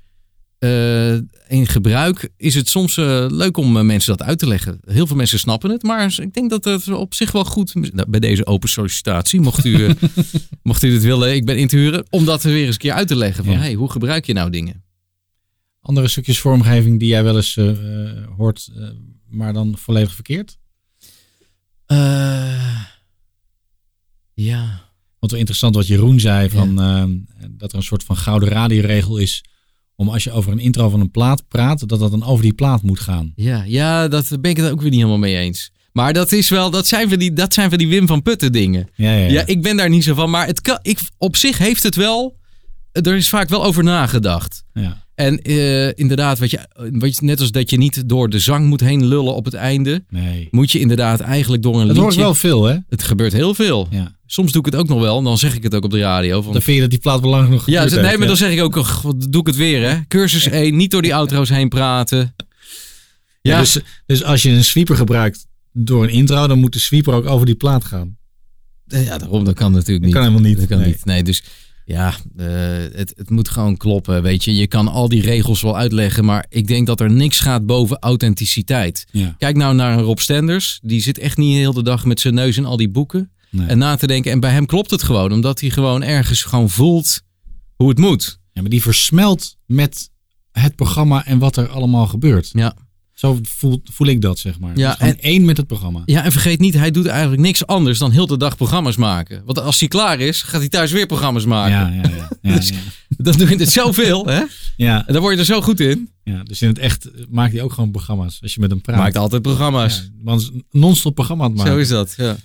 Eh, in gebruik is het soms eh, leuk om eh, mensen dat uit te leggen. Heel veel mensen snappen het, maar ik denk dat het op zich wel goed nou, bij deze open sollicitatie, mocht u, mocht u dit willen, ik ben in te huren, om dat weer eens een keer uit te leggen van Ja. hey, hoe gebruik je nou dingen? Andere stukjes vormgeving die jij wel eens hoort, maar dan volledig verkeerd? Ja. Want wel interessant wat Jeroen zei, van, dat er een soort van gouden radioregel is. Om als je over een intro van een plaat praat, dat dat dan over die plaat moet gaan. Ja, ja, dat ben ik het ook weer niet helemaal mee eens. Maar dat is wel, dat zijn van die, dat zijn van die Wim van Putten dingen. Ja, ja, ja. Ja, ik ben daar niet zo van. Maar het kan, ik, op zich heeft het wel. Er is vaak wel over nagedacht. Ja. En eh, inderdaad, wat je, wat je, net als dat je niet door de zang moet heen lullen op het einde. Nee. Moet je inderdaad eigenlijk door een Dat liedje. hoor ik wel veel, hè? Het gebeurt heel veel. Ja. Soms doe ik het ook nog wel. En dan zeg ik het ook op de radio. Van, Dan vind je dat die plaat wel lang genoeg ja, nee, maar dan zeg ik ook, oh, wat doe ik het weer hè. Cursus 1, niet door die outro's heen praten. Ja, Ja, dus, dus als je een sweeper gebruikt door een intro, dan moet de sweeper ook over die plaat gaan. ja daarom, dat kan natuurlijk Dat niet. kan helemaal niet. Dat kan Nee. niet. Nee, dus ja, eh, het, het moet gewoon kloppen. Weet je, je kan al die regels wel uitleggen, maar ik denk dat er niks gaat boven authenticiteit. Ja. Kijk nou naar Rob Stenders. Die zit echt niet heel de dag met zijn neus in al die boeken Nee. en na te denken. En bij hem klopt het gewoon, omdat hij gewoon ergens gewoon voelt hoe het moet. Ja, maar die versmelt met het programma en wat er allemaal gebeurt. Ja. Zo voel, voel ik dat, zeg maar. Ja, Ja, en één met het programma. Ja, en vergeet niet, hij doet eigenlijk niks anders dan heel de dag programma's maken. Want als hij klaar is, gaat hij thuis weer programma's maken. Ja, ja, ja. ja, Dus- ja. Dan doe je het zoveel, hè? Ja, En dan word je er zo goed in. ja, dus in het echt maakt hij ook gewoon programma's. Als je met hem praat. Maakt altijd programma's. Ja, want non-stop programma aan het maken. Zo is dat, ja.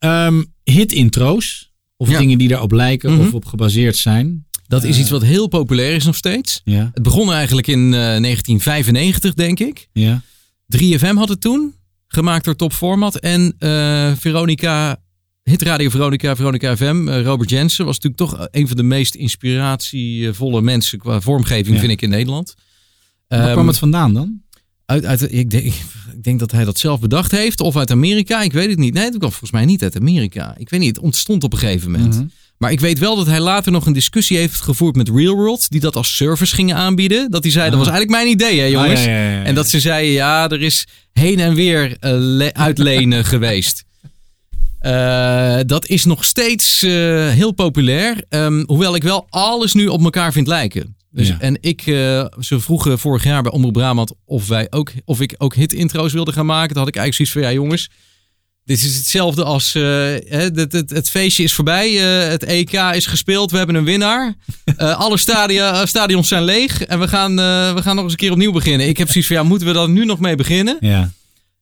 Ehm, hit intro's. Of Ja. dingen die daarop lijken Mhm. of op gebaseerd zijn. Dat is Eh, iets wat heel populair is nog steeds. Ja, Het begon eigenlijk in eh, 1995, denk ik. ja. 3FM had het toen, gemaakt door Top Format. En eh, Veronica, Hitradio Veronica, Veronica FM, eh, Robert Jensen was natuurlijk toch een van de meest inspiratievolle mensen qua vormgeving, Ja. vind ik, in Nederland. Waar Ehm, kwam het vandaan dan? Uit, uit, ik, denk, ik denk dat hij dat zelf bedacht heeft. Of uit Amerika. Ik weet het niet. Nee, het kwam volgens mij niet uit Amerika. Ik weet niet. Het ontstond op een gegeven moment. Mhm. Maar ik weet wel dat hij later nog een discussie heeft gevoerd met Real World. Die dat als service gingen aanbieden. Dat hij zei, dat was eigenlijk mijn idee hè jongens. Ah, ja, ja, ja, ja. En dat ze zeiden, ja, er is heen en weer eh, le- uitlenen geweest. Eh, dat is nog steeds eh, heel populair. Ehm, hoewel ik wel alles nu op elkaar vind lijken. Dus, Ja. En ik, eh, ze vroegen vorig jaar bij Omroep Brabant of, wij ook, of ik ook hit-intro's wilde gaan maken. Toen had ik eigenlijk zoiets van, ja jongens, dit is hetzelfde als eh, hè, het, het, het feestje is voorbij. eh, het EK is gespeeld. We hebben een winnaar. Eh, alle stadia, stadions zijn leeg. En we gaan, eh, we gaan nog eens een keer opnieuw beginnen. Ik heb zoiets van, ja, moeten we daar nu nog mee beginnen? Ja.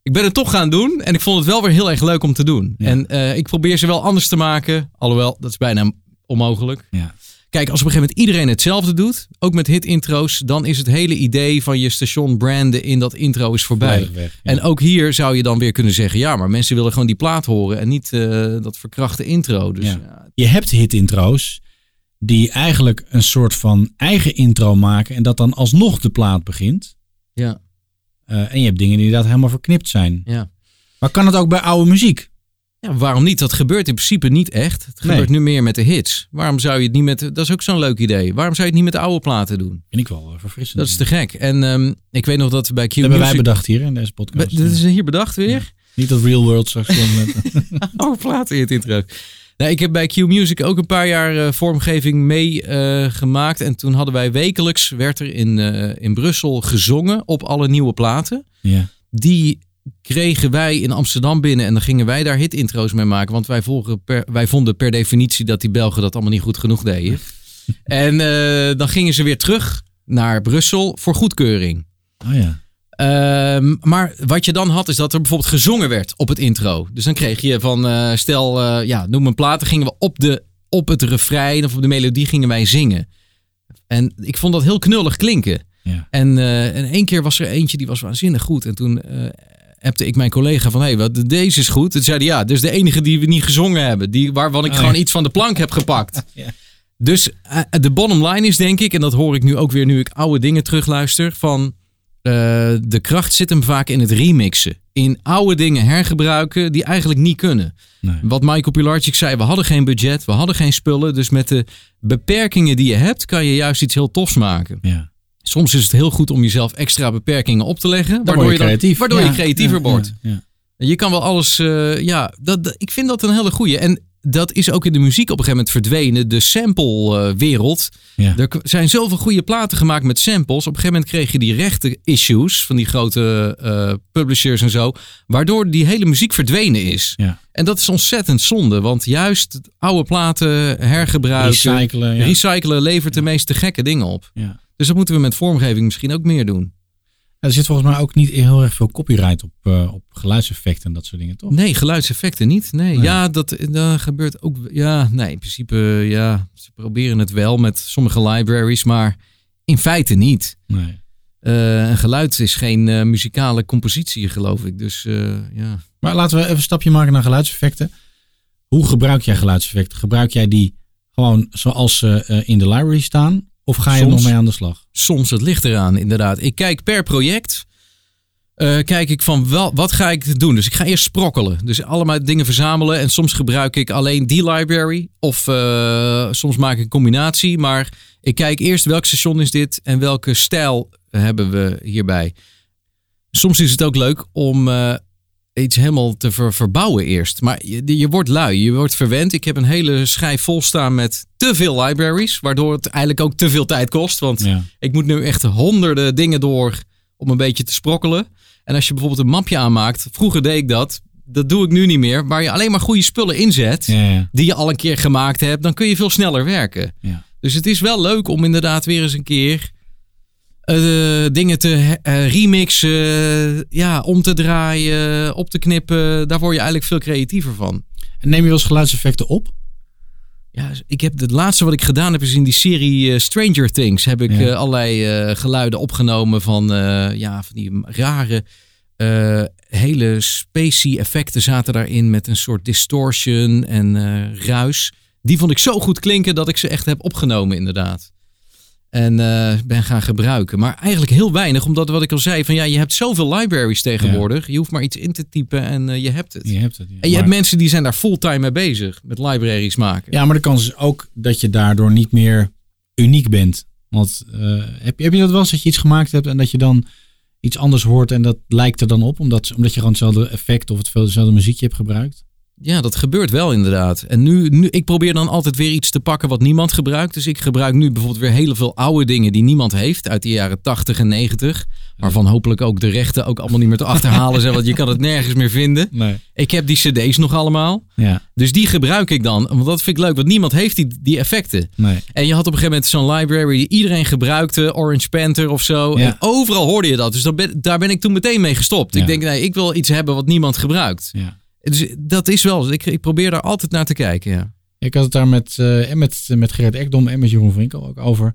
ik ben het toch gaan doen. En ik vond het wel weer heel erg leuk om te doen. Ja. En eh, ik probeer ze wel anders te maken. Alhoewel, dat is bijna onmogelijk. Ja. Kijk, als op een gegeven moment iedereen hetzelfde doet, ook met hit-intro's, dan is het hele idee van je station branden in dat intro is voorbij. Volledig weg, ja. En ook hier zou je dan weer kunnen zeggen, ja, maar mensen willen gewoon die plaat horen en niet eh, dat verkrachte intro. Dus Ja. ja. Je hebt hit-intro's die eigenlijk een soort van eigen intro maken en dat dan alsnog de plaat begint. ja, Eh, en je hebt dingen die inderdaad helemaal verknipt zijn. ja. Maar kan het ook bij oude muziek? Ja, waarom niet? Dat gebeurt in principe niet echt. Het Nee. gebeurt nu meer met de hits. Waarom zou je het niet met... Dat is ook zo'n leuk idee. Waarom zou je het niet met de oude platen doen? Vind ik wel eh, verfrissend. Dat is te gek. En ehm, ik weet nog dat we bij Q Dat hebben wij bedacht hier in deze podcast. Be- Dit is hier bedacht weer? Niet dat Real World straks komt met... Oh, platen in het intro. Nou, ik heb bij Q Music ook een paar jaar eh, vormgeving meegemaakt. gemaakt en toen hadden wij wekelijks, werd er in, eh, in Brussel gezongen op alle nieuwe platen. ja. Die kregen wij in Amsterdam binnen en dan gingen wij daar hit-intro's mee maken. Want wij, per, wij vonden per definitie dat die Belgen dat allemaal niet goed genoeg deden. en eh, dan gingen ze weer terug naar Brussel voor goedkeuring. Oh ja. Ehm, maar wat je dan had, is dat er bijvoorbeeld gezongen werd op het intro. Dus dan kreeg je van, eh, stel, eh, ja, noem een plaat, dan gingen we op, de, op het refrein of op de melodie gingen wij zingen. En ik vond dat heel knullig klinken. Ja. En, en één keer was er eentje die was waanzinnig goed. En toen appte ik mijn collega van, hé, wat deze is goed. Toen zei hij, ja, is de enige die we niet gezongen hebben. Die, waarvan ik Oh, gewoon ja. iets van de plank heb gepakt. Ja. Dus eh, de bottom line is denk ik, en dat hoor ik nu ook weer nu ik oude dingen terugluister, van eh, de kracht zit hem vaak in het remixen. In oude dingen hergebruiken die eigenlijk niet kunnen. Nee. Wat Michael Pilarczyk zei, we hadden geen budget, we hadden geen spullen. Dus met de beperkingen die je hebt, kan je juist iets heel tofs maken. Ja. Soms is het heel goed om jezelf extra beperkingen op te leggen. Dan word je creatief. waardoor Ja, je creatiever ja, wordt. ja. Je kan wel alles, eh, ja, dat, dat- ik vind dat een hele goeie. En dat is ook in de muziek op een gegeven moment verdwenen. De sample-wereld. Er zijn zoveel goede platen gemaakt met samples. Op een gegeven moment kreeg je die rechte issues van die grote eh, publishers en zo. Waardoor die hele muziek verdwenen is. Ja. En dat is ontzettend zonde. Want juist oude platen hergebruiken, Recyclen, recyclen levert de meeste gekke dingen op. Ja. Dus dat moeten we met vormgeving misschien ook meer doen. Er zit volgens mij ook niet heel erg veel copyright op, eh, op geluidseffecten en dat soort dingen, toch? Nee, geluidseffecten niet. Nee, Nee. ja, dat, dat gebeurt ook. Ja, nee, in principe, ja, ze proberen het wel met sommige libraries, maar in feite niet. Nee. Eh, een geluid is geen eh, muzikale compositie, geloof ik. Dus eh, ja. Maar laten we even een stapje maken naar geluidseffecten. Hoe gebruik jij geluidseffecten? Gebruik jij die gewoon zoals ze eh, in de library staan? Of ga je er nog mee aan de slag? Soms het ligt eraan, inderdaad. Ik kijk per project. eh, kijk ik van wel, wat ga ik doen? Dus ik ga eerst sprokkelen. Dus allemaal dingen verzamelen. En soms gebruik ik alleen die library. Of eh, soms maak ik een combinatie. Maar ik kijk eerst welk station is dit en welke stijl hebben we hierbij. Soms is het ook leuk om eh, iets helemaal te ver- verbouwen eerst. Maar je, je wordt lui, je wordt verwend. Ik heb een hele schijf vol staan met te veel libraries. Waardoor het eigenlijk ook te veel tijd kost. Want Ja. ik moet nu echt honderden dingen door om een beetje te sprokkelen. En als je bijvoorbeeld een mapje aanmaakt, vroeger deed ik dat. Dat doe ik nu niet meer. Waar je alleen maar goede spullen inzet, Ja, ja. die je al een keer gemaakt hebt, dan kun je veel sneller werken. Dus het is wel leuk om inderdaad weer eens een keer eh, dingen te eh, remixen, ja, om te draaien, op te knippen. Daar word je eigenlijk veel creatiever van. En neem je wel eens geluidseffecten op? Ja, ik heb het laatste wat ik gedaan heb is in die serie eh, Stranger Things heb ik Ja. allerlei geluiden opgenomen van ja van die rare hele spacey effecten zaten daarin met een soort distortion en ruis. Die vond ik zo goed klinken dat ik ze echt heb opgenomen inderdaad. En eh, ben gaan gebruiken. Maar eigenlijk heel weinig, omdat wat ik al zei, van ja, je hebt zoveel libraries tegenwoordig. Je hoeft maar iets in te typen en eh, je hebt het. Je hebt het. ja. En je Maar- hebt mensen die zijn daar fulltime mee bezig, met libraries maken. Ja, maar de kans is ook dat je daardoor niet meer uniek bent. Want eh, heb, je- heb je dat wel eens dat je iets gemaakt hebt en dat je dan iets anders hoort en dat lijkt er dan op, omdat, omdat je gewoon hetzelfde effect of hetzelfde muziekje hebt gebruikt? Ja, dat gebeurt wel inderdaad. En nu, nu, ik probeer dan altijd weer iets te pakken wat niemand gebruikt. Dus ik gebruik nu bijvoorbeeld weer heel veel oude dingen die niemand heeft uit de jaren 80 en 90. Waarvan hopelijk ook de rechten ook allemaal niet meer te achterhalen zijn, want je kan het nergens meer vinden. Nee. Ik heb die cd's nog allemaal. Ja. Dus die gebruik ik dan, want dat vind ik leuk, want niemand heeft die, die effecten. Nee. En je had op een gegeven moment zo'n library die iedereen gebruikte, Orange Panther of zo. Ja. En overal hoorde je dat. Dus dan ben, daar ben ik toen meteen mee gestopt. Ja. Ik denk, nee, ik wil iets hebben wat niemand gebruikt. Ja. Dus dat is wel, ik, ik probeer daar altijd naar te kijken. Ja. Ik had het daar met, en met, met Gerrit Ekdom en met Jeroen Winkel ook over.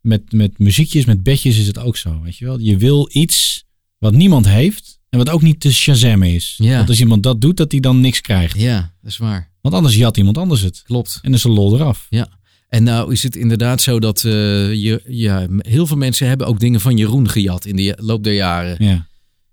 Met, met muziekjes, met bedjes is het ook zo. Weet je wel? Je wil iets wat niemand heeft en wat ook niet te shazammen is. Ja. Want als iemand dat doet, dat hij dan niks krijgt. ja, dat is waar. Want anders jat iemand anders het. Klopt. En dan is de lol eraf. Ja. En nou is het inderdaad zo dat eh, je, ja, heel veel mensen hebben ook dingen van Jeroen gejat in de loop der jaren. Ja.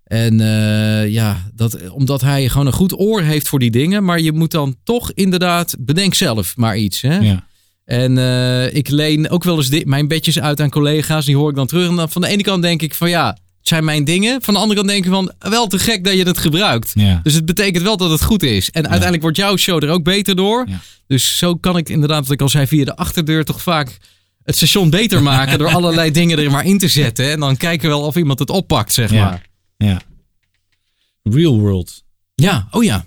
En eh, ja, dat, omdat hij gewoon een goed oor heeft voor die dingen. Maar je moet dan toch inderdaad, bedenk zelf maar iets. Hè? Ja. En eh, ik leen ook wel eens mijn bedjes uit aan collega's. Die hoor ik dan terug. En dan van de ene kant denk ik van ja, het zijn mijn dingen. Van de andere kant denk ik van wel te gek dat je het gebruikt. Ja. Dus het betekent wel dat het goed is. En uiteindelijk wordt jouw show er ook beter door. Dus zo kan ik inderdaad, wat ik al zei, via de achterdeur toch vaak het station beter maken. door allerlei dingen er maar in te zetten. En dan kijken we wel of iemand het oppakt, zeg Ja. maar. Ja. Real World. Ja, oh ja.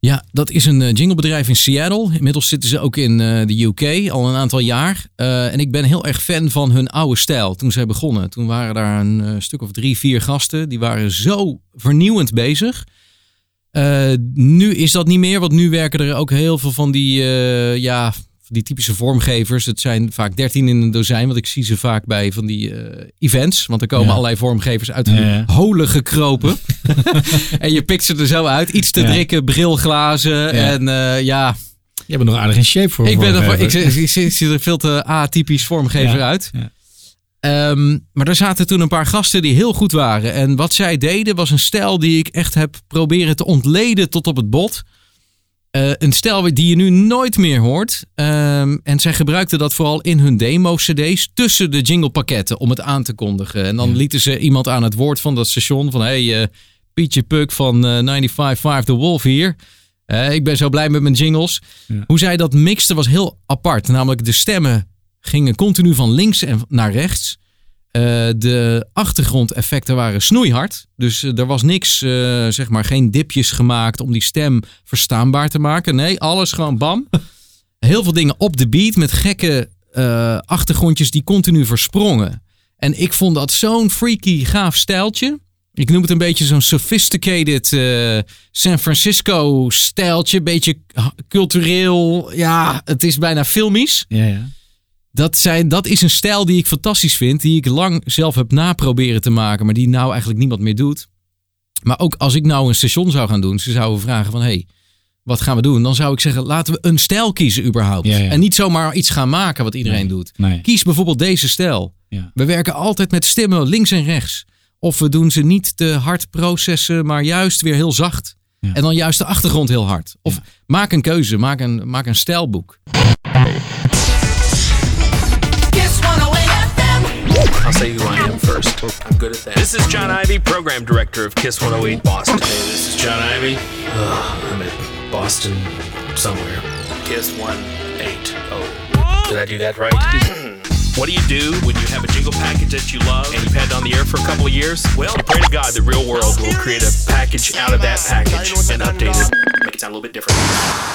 Ja, dat is een eh, jinglebedrijf in Seattle. Inmiddels zitten ze ook in eh, de UK al een aantal jaar. Eh, en ik ben heel erg fan van hun oude stijl toen zij begonnen. Toen waren daar een stuk of drie, vier gasten. Die waren zo vernieuwend bezig. Nu is dat niet meer, want nu werken er ook heel veel van die, ja, die typische vormgevers. Het zijn vaak dertien in een dozijn, want ik zie ze vaak bij van die eh, events. Want er komen Ja. allerlei vormgevers uit hun Ja, ja. holen gekropen. en je pikt ze er zo uit. Iets te Ja. drikken, brilglazen. En eh, ja, Je bent nog aardig in shape voor ik, ben er, ik, ik, ik, zie er veel te atypisch vormgever uit. Ehm, maar er zaten toen een paar gasten die heel goed waren. En wat zij deden was een stijl die ik echt heb proberen te ontleden tot op het bot. Eh, een stijl die je nu nooit meer hoort. Ehm, en zij gebruikten dat vooral in hun demo-cd's tussen de jinglepakketten om het aan te kondigen. En dan lieten ze iemand aan het woord van dat station van... hey, eh, Pietje Puk van eh 95.5 The Wolf hier. Ik ben zo blij met mijn jingles. Ja. Hoe zij dat mixten was heel apart. Namelijk de stemmen gingen continu van links en naar rechts. Eh, de achtergrondeffecten waren snoeihard. Dus eh, er was niks, eh, zeg maar, geen dipjes gemaakt om die stem verstaanbaar te maken. Nee, alles gewoon bam. Heel veel dingen op de beat met gekke achtergrondjes die continu versprongen. En ik vond dat zo'n freaky gaaf stijltje. Ik noem het een beetje zo'n sophisticated San Francisco stijltje. Beetje cultureel. Ja, het is bijna filmisch. Ja, ja. Dat, zijn, dat is een stijl die ik fantastisch vind. Die ik lang zelf heb naproberen te maken. Maar die nou eigenlijk niemand meer doet. Maar ook als ik nou een station zou gaan doen. Ze zouden vragen van... Hey, wat gaan we doen? Dan zou ik zeggen, laten we een stijl kiezen überhaupt. Ja, ja. En niet zomaar iets gaan maken wat iedereen Nee, doet. nee. Kies bijvoorbeeld deze stijl. Ja. We werken altijd met stemmen links en rechts. Of we doen ze niet te hard processen, maar juist weer heel zacht. En dan juist de achtergrond heel hard. Of maak een keuze, maak een, maak een stijlboek. I'll say who I am first. I'm good at that. This is John Ivy, program director of Kiss 108 Boston. Hey, this is John Ivy. Ugh, I'm at Boston somewhere. Kiss 180. Did I do that right? What do you do when you have a jingle package that you love and you've had it on the air for a couple of years? Well, pray to God the real world will create a package out of that package and update it, make it sound a little bit different,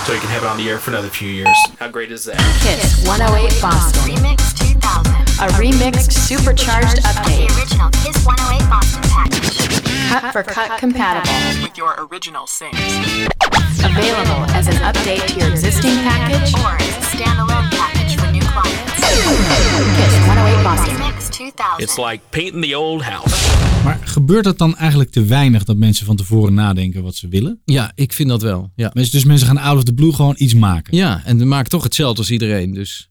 so you can have it on the air for another few years. How great is that? Kiss 108 Boston. Remix 2000. A remixed, supercharged update. Original Kiss 108 Boston package. Cut for cut compatible. With your original sings. Available as an update to your existing package. Or as a standalone package for new clients. Kiss 108 Boston. Remix 2000. It's like painting the old house. Maar gebeurt het dan eigenlijk te weinig dat mensen van tevoren nadenken wat ze willen? Ja, ik vind dat wel. Ja, Mensen, dus mensen gaan out of the blue gewoon iets maken. ja en we maken toch hetzelfde als iedereen. Dus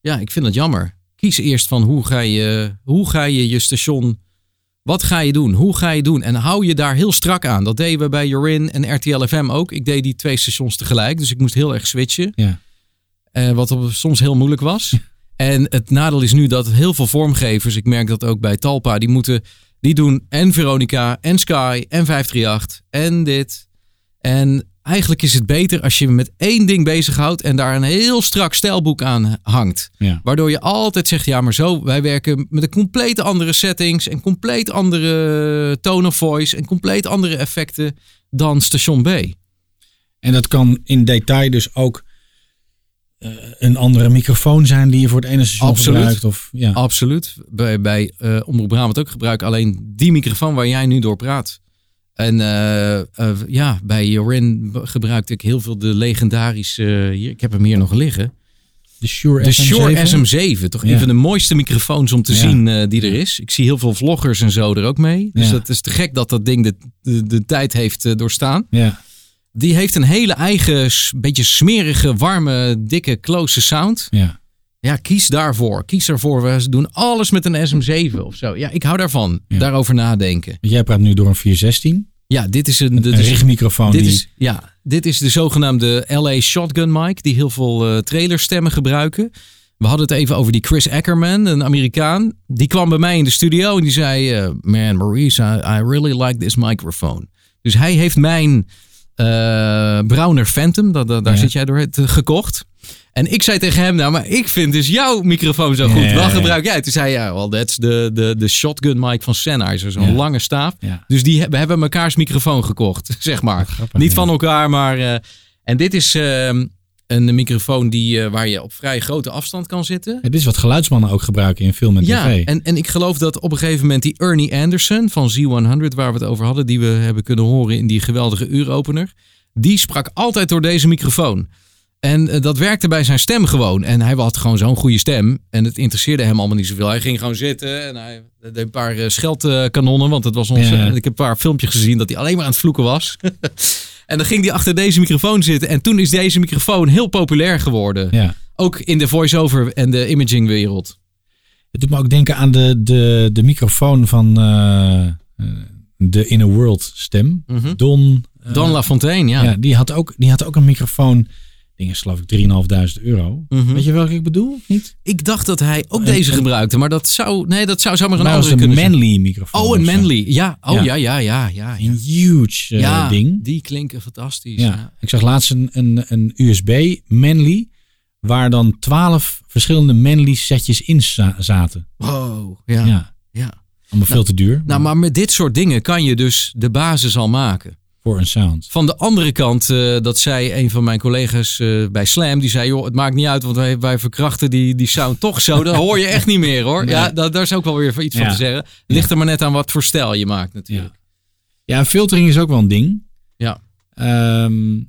ja, ik vind dat jammer. Kies eerst van hoe ga je hoe ga je, je station... Wat ga je doen? Hoe ga je doen? En hou je daar heel strak aan. Dat deden we bij Jorin en RTL FM ook. Ik deed die twee stations tegelijk. Dus ik moest heel erg switchen. Ja. Eh, wat soms heel moeilijk was. En het nadeel is nu dat heel veel vormgevers, ik merk dat ook bij Talpa, die moeten, die doen en Veronica en Sky en 538 en dit. En eigenlijk is het beter als je met één ding bezighoudt en daar een heel strak stijlboek aan hangt. Ja. Waardoor je altijd zegt, ja, maar zo, wij werken met een compleet andere settings en compleet andere tone of voice en compleet andere effecten dan station B. En dat kan in detail dus ook eh, een andere microfoon zijn die je voor het ene station Absoluut. gebruikt. Of, ja. Absoluut. Bij, bij eh Omroep Brabant ook gebruik ik alleen die microfoon waar jij nu door praat. En eh, eh, ja, bij Jorin gebruikte ik heel veel de legendarische, hier, ik heb hem hier nog liggen. De Shure De SM7? Shure SM7, toch Ja. een van de mooiste microfoons om te Ja. zien eh, die er is. Ik zie heel veel vloggers en zo er ook mee. Dus Ja. dat is te gek dat dat ding de, de, de tijd heeft eh, doorstaan. Ja. Die heeft een hele eigen, beetje smerige, warme, dikke, close sound. Ja. Ja, kies daarvoor. Kies daarvoor. We doen alles met een SM7 of zo. Ja, ik hou daarvan. Daarover nadenken. Jij praat nu door een 416. Ja, dit is een, dit een richtmicrofoon Dit die... is, ja, dit is de zogenaamde LA Shotgun mic, die heel veel eh trailerstemmen gebruiken. We hadden het even over die Chris Ackerman, een Amerikaan. Die kwam bij mij in de studio en die zei: eh, Man, Maurice, I, I really like this microphone. Dus hij heeft mijn eh Browner Phantom, dat- daar Ja. zit jij door, het, gekocht. En ik zei tegen hem, nou, maar ik vind dus jouw microfoon zo goed. Ja, ja, Wat ja. gebruik jij? Toen zei hij, ja, well, that's de, de, de shotgun mic van Sennheiser. Zo'n Ja. lange staaf. Ja. Dus die, we hebben mekaars microfoon gekocht, zeg maar. grappig, Niet ja. van elkaar, maar... eh, en dit is ehm, een microfoon die, eh, waar je op vrij grote afstand kan zitten. Het is wat geluidsmannen ook gebruiken in film en Ja, tv. en, en ik geloof dat op een gegeven moment die Ernie Anderson van Z100, waar we het over hadden, die we hebben kunnen horen in die geweldige uuropener, die sprak altijd door deze microfoon. En eh, dat werkte bij zijn stem gewoon. En hij had gewoon zo'n goede stem. En het interesseerde hem allemaal niet zoveel. Hij ging gewoon zitten en hij deed een paar eh, scheldkanonnen. Want het was ons, Ja. ik heb een paar filmpjes gezien dat hij alleen maar aan het vloeken was. en dan ging hij achter deze microfoon zitten. En toen is deze microfoon heel populair geworden. Ja. Ook in de voice-over en de imaging wereld. Het doet me ook denken aan de, de, de microfoon van eh, de Inner World stem. Mhm. Don. Don LaFontaine, ja. ja die, had ook, die had ook een microfoon. Ding is geloof ik 3.500 euro. Mhm. Weet je welke ik bedoel? of Niet? Ik dacht dat hij ook Een- deze een- gebruikte, maar dat zou, nee, dat zou zomaar een Nou, andere een kunnen zijn. Manly microfoon. Oh, een. Manly. Ja, oh Ja. ja, ja, ja. Een huge eh, ja, ding. die klinken fantastisch. Ja. Ja. Ik zag laatst een, een, een USB Manly. Waar dan 12 verschillende Manly setjes in za- zaten. Wow, ja. Ja. ja. Allemaal veel Nou, te duur. Nou, maar met dit soort dingen kan je dus de basis al maken. Voor een sound. Van de andere kant, eh, dat zei een van mijn collega's eh, bij Slam. Die zei, joh, het maakt niet uit, want wij, wij verkrachten die, die sound toch zo. Dat hoor je echt niet meer hoor. Ja, Nee. daar, is ook wel weer iets van te zeggen. Ligt er maar net aan wat voor stijl je maakt natuurlijk. Ja, filtering is ook wel een ding. Ja. Ehm,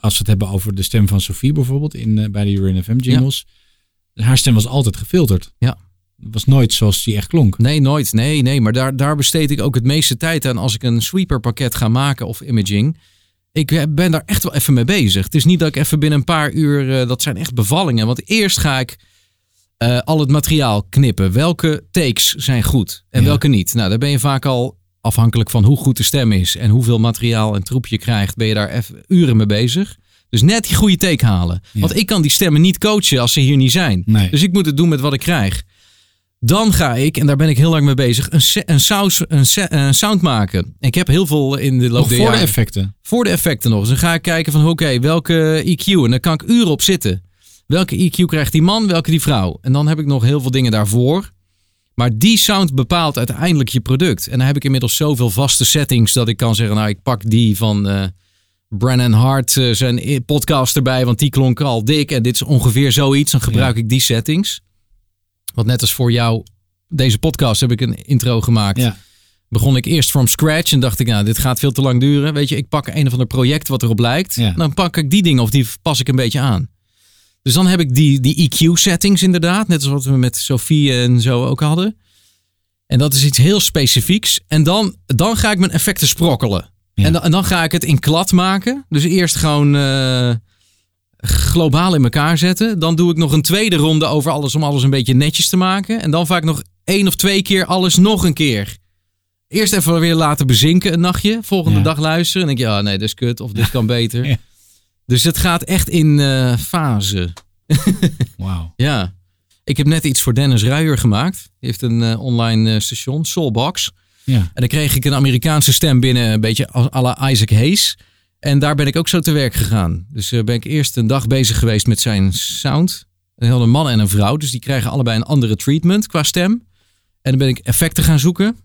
als we het hebben over de stem van Sophie bijvoorbeeld in, eh, bij de Urin FM jingles. Haar stem was altijd gefilterd. Ja. Het was nooit zoals die echt klonk. Nee, nooit. Nee, nee. Maar daar, daar besteed ik ook het meeste tijd aan als ik een sweeper pakket ga maken of imaging. Ik ben daar echt wel even mee bezig. Het is niet dat ik even binnen een paar uur, eh, dat zijn echt bevallingen. Want eerst ga ik eh, al het materiaal knippen. Welke takes zijn goed en Ja. welke niet? Nou, daar ben je vaak al afhankelijk van hoe goed de stem is en hoeveel materiaal en troep je krijgt, ben je daar even uren mee bezig. Dus net die goede take halen. Want ik kan die stemmen niet coachen als ze hier niet zijn. Nee. Dus ik moet het doen met wat ik krijg. Dan ga ik, en daar ben ik heel lang mee bezig, een, een, saus, een, een sound maken. Ik heb heel veel in de loop Nog der voor de jaren- effecten. Voor de effecten nog. Dus dan ga ik kijken van oké, welke EQ. En dan kan ik uren op zitten. Welke EQ krijgt die man, welke die vrouw. En dan heb ik nog heel veel dingen daarvoor. Maar die sound bepaalt uiteindelijk je product. En dan heb ik inmiddels zoveel vaste settings dat ik kan zeggen, nou ik pak die van eh Brennan Hart, eh, zijn podcast erbij, want die klonk al dik. En dit is ongeveer zoiets. Dan gebruik ik die settings. Want net als voor jou, deze podcast heb ik een intro gemaakt. Ja. Begon ik eerst from scratch en dacht ik, nou, dit gaat veel te lang duren. Weet je, ik pak een of ander project wat erop lijkt. Ja. Dan pak ik die dingen of die pas ik een beetje aan. Dus dan heb ik die, die EQ-settings inderdaad. Net als wat we met Sophie en zo ook hadden. En dat is iets heel specifieks. En dan, dan ga ik mijn effecten sprokkelen. En, dan, en dan ga ik het in klad maken. Dus eerst gewoon eh, globaal in elkaar zetten. Dan doe ik nog een tweede ronde over alles om alles een beetje netjes te maken. En dan vaak nog één of twee keer alles nog een keer. Eerst even weer laten bezinken een nachtje. Volgende Ja. dag luisteren. En denk je, ja, nee, dit is kut. Of dit kan beter. Ja. Dus het gaat echt in eh fase. Wauw. Ja. Ik heb net iets voor Dennis Ruijer gemaakt. Die heeft een eh, online eh, station, Soulbox. Ja. En dan kreeg ik een Amerikaanse stem binnen, een beetje à la Isaac Hayes. En daar ben ik ook zo te werk gegaan. Dus eh, ben ik eerst een dag bezig geweest met zijn sound. Een hele man en een vrouw. Dus die krijgen allebei een andere treatment qua stem. En dan ben ik effecten gaan zoeken.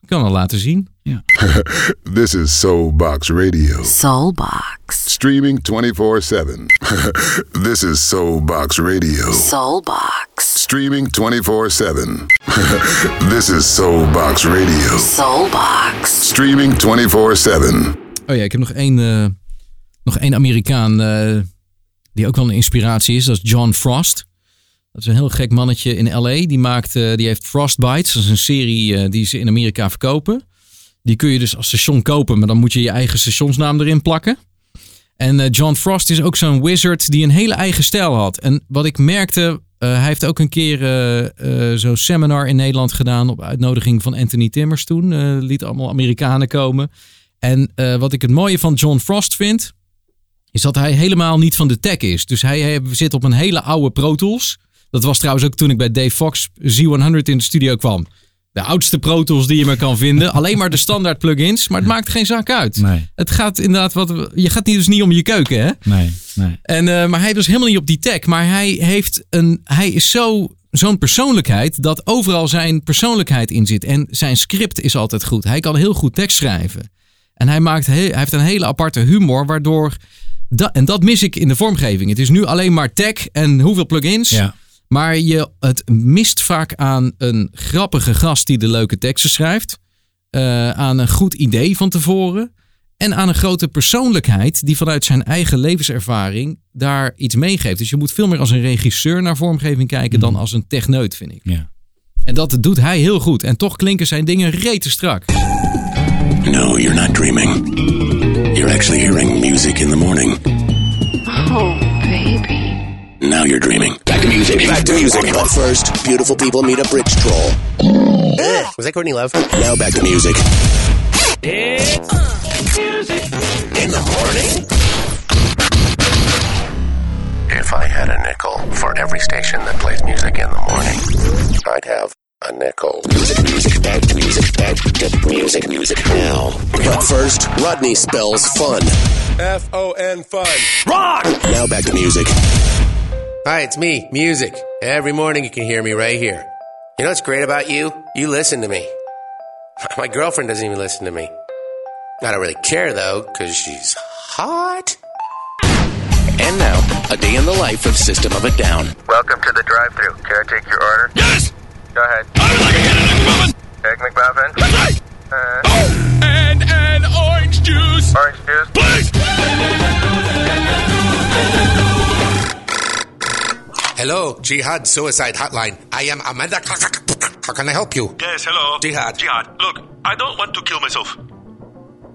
Ik kan al laten zien. Ja. This is Soulbox Radio. Soulbox. Streaming 24-7. This is Soulbox Radio. Soulbox. Streaming 24-7. This is Soulbox Radio. Soulbox. Streaming 24-7. Oh ja, ik heb nog één, eh, nog één Amerikaan eh, die ook wel een inspiratie is. Dat is John Frost. Dat is een heel gek mannetje in LA. Die, maakt, eh, die heeft Frostbites. Dat is een serie die ze in Amerika verkopen. Die kun je dus als station kopen, maar dan moet je je eigen stationsnaam erin plakken. En John Frost is ook zo'n wizard die een hele eigen stijl had. En wat ik merkte, hij heeft ook een keer zo'n seminar in Nederland gedaan op uitnodiging van Anthony Timmers toen. Liet allemaal Amerikanen komen. En eh, wat ik het mooie van John Frost vind, is dat hij helemaal niet van de tech is. Dus hij, hij zit op een hele oude Pro Tools. Dat was trouwens ook toen ik bij Dave Fox Z100 in de studio kwam. De oudste Pro Tools die je maar kan vinden. Alleen maar de standaard plugins. Maar het maakt geen zak uit. Nee. Het gaat inderdaad wat. Je gaat niet dus niet om je keuken, hè? Nee, nee. En, eh, maar hij was helemaal niet op die tech. Maar hij, heeft een, hij is zo, zo'n persoonlijkheid dat overal zijn persoonlijkheid in zit. En zijn script is altijd goed. Hij kan heel goed tekst schrijven. En hij, maakt hij heeft een hele aparte humor, waardoor. En dat mis ik in de vormgeving. Het is nu alleen maar tech en hoeveel plugins. Ja. Maar je, het mist vaak aan een grappige gast die de leuke teksten schrijft. eh, aan een goed idee van tevoren. En aan een grote persoonlijkheid die vanuit zijn eigen levenservaring daar iets meegeeft. Dus je moet veel meer als een regisseur naar vormgeving kijken dan als een techneut, vind ik. Ja. En dat doet hij heel goed. En toch klinken zijn dingen rete strak. No, you're not dreaming. You're actually hearing music in the morning. Oh, baby. Now you're dreaming. Back to music. Back to music. But first, beautiful people meet a bridge troll. Was that Courtney Love? Now back to music. music. In the morning. If I had a nickel for every station that plays music in the morning, I'd have a nickel. Music, music, back to music, back to music, music now. But first, Rodney spells fun. F O N fun. Rock! Now back to music. Hi, it's me, music. Every morning you can hear me right here. You know what's great about you? You listen to me. My girlfriend doesn't even listen to me. I don't really care though, because she's hot. And now, a day in the life of System of a Down. Welcome to the drive-thru. Can I take your order? Yes. Go ahead. I would like to get an egg McMuffin. Egg McMuffin. That's right. Uh, oh, and an orange juice. Orange juice, please. Hello, Jihad Suicide Hotline. I am Amanda. How can I help you? Yes, hello. Jihad. Jihad. Look, I don't want to kill myself.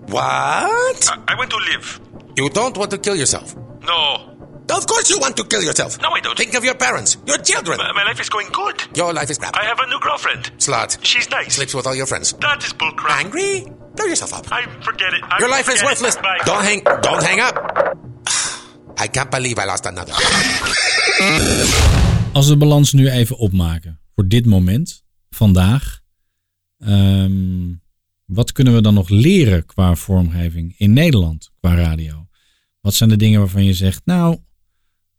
What? I, I want to live. You don't want to kill yourself? No. Of course you want to kill yourself. No, I don't. Think of your parents, your children. My, my life is going good. Your life is crap. I have a new girlfriend. Slut. She's nice. Sleeps with all your friends. That is bullcrap. Angry? Blow yourself up. I forget it. I Your life is worthless. Bye. Don't hang. Don't hang up. I can't believe I lost another. Als we de balans nu even opmaken voor dit moment, vandaag. ehm, wat kunnen we dan nog leren qua vormgeving in Nederland, qua radio? Wat zijn de dingen waarvan je zegt, nou,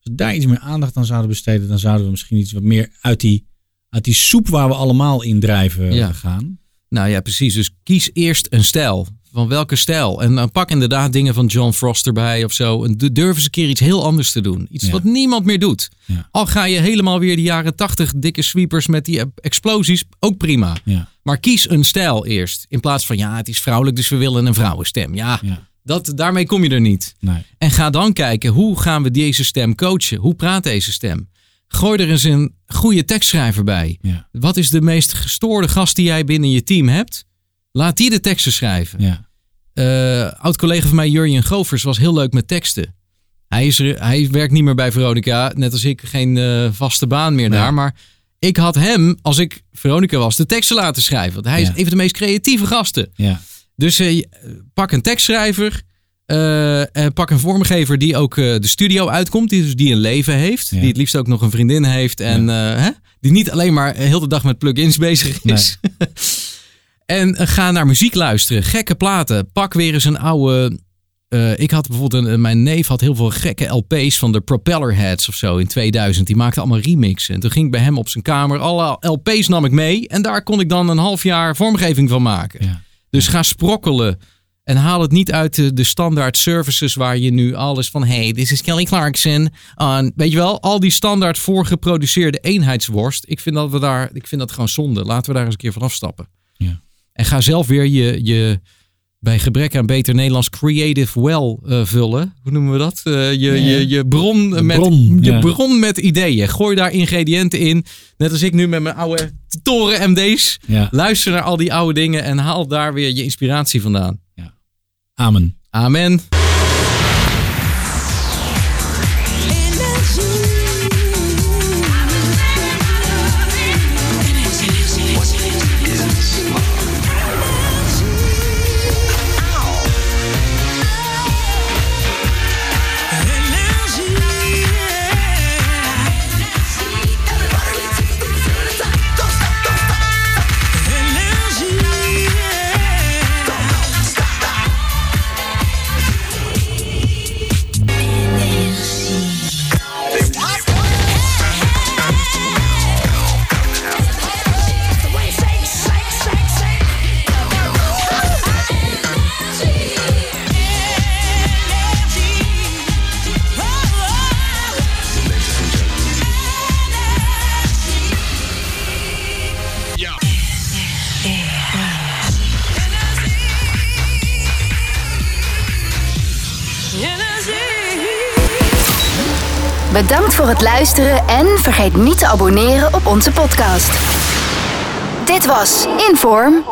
als we daar iets meer aandacht aan zouden besteden, dan zouden we misschien iets wat meer uit die, uit die soep waar we allemaal in drijven Ja. gaan. Nou ja, precies. Dus kies eerst een stijl. Van welke stijl? En dan pak inderdaad dingen van John Frost erbij of zo. En durf eens een keer iets heel anders te doen. Iets Ja. wat niemand meer doet. Al ga je helemaal weer de jaren tachtig dikke sweepers met die eh, explosies. Ook prima. Ja. Maar kies een stijl eerst. In plaats van ja, het is vrouwelijk, dus we willen een vrouwenstem. Ja, Dat, daarmee kom je er niet. Nee. En ga dan kijken, hoe gaan we deze stem coachen? Hoe praat deze stem? Gooi er eens een goede tekstschrijver bij. Ja. Wat is de meest gestoorde gast die jij binnen je team hebt? Laat die de teksten schrijven. Ja. Eh, Oud-collega van mij, Jurjen Govers, was heel leuk met teksten. Hij, is er, hij werkt niet meer bij Veronica, net als ik, geen eh, vaste baan meer daar. Maar ik had hem, als ik Veronica was, de teksten laten schrijven. Want hij Ja. is een van de meest creatieve gasten. Ja. Dus eh, pak een tekstschrijver. eh, pak een vormgever die ook eh, de studio uitkomt. Die, dus die een leven heeft. Die het liefst ook nog een vriendin heeft. En hè, die niet alleen maar heel de dag met plugins bezig is. en ga naar muziek luisteren. Gekke platen. Pak weer eens een oude ik had bijvoorbeeld, een, mijn neef had heel veel gekke LP's van de Propellerheads of zo in 2000. Die maakte allemaal remixen. En toen ging ik bij hem op zijn kamer, alle LP's nam ik mee. En daar kon ik dan een half jaar vormgeving van maken. Dus ga sprokkelen. En haal het niet uit de, de standaard services waar je nu alles van... Hey, dit is Kelly Clarkson. aan weet je wel, al die standaard voorgeproduceerde eenheidsworst. Ik vind dat, we daar, ik vind dat gewoon zonde. Laten we daar eens een keer van afstappen. Ja. En ga zelf weer je, je bij gebrek aan beter Nederlands creative well eh, vullen. Hoe noemen we dat? Eh, je, je, je, bron De met, bron, je ja. bron met ideeën. Gooi daar ingrediënten in. Net als ik nu met mijn oude toren MD's. Ja. Luister naar al die oude dingen en haal daar weer je inspiratie vandaan. Amen. Amen. Bedankt voor het luisteren en vergeet niet te abonneren op onze podcast. Dit was Inform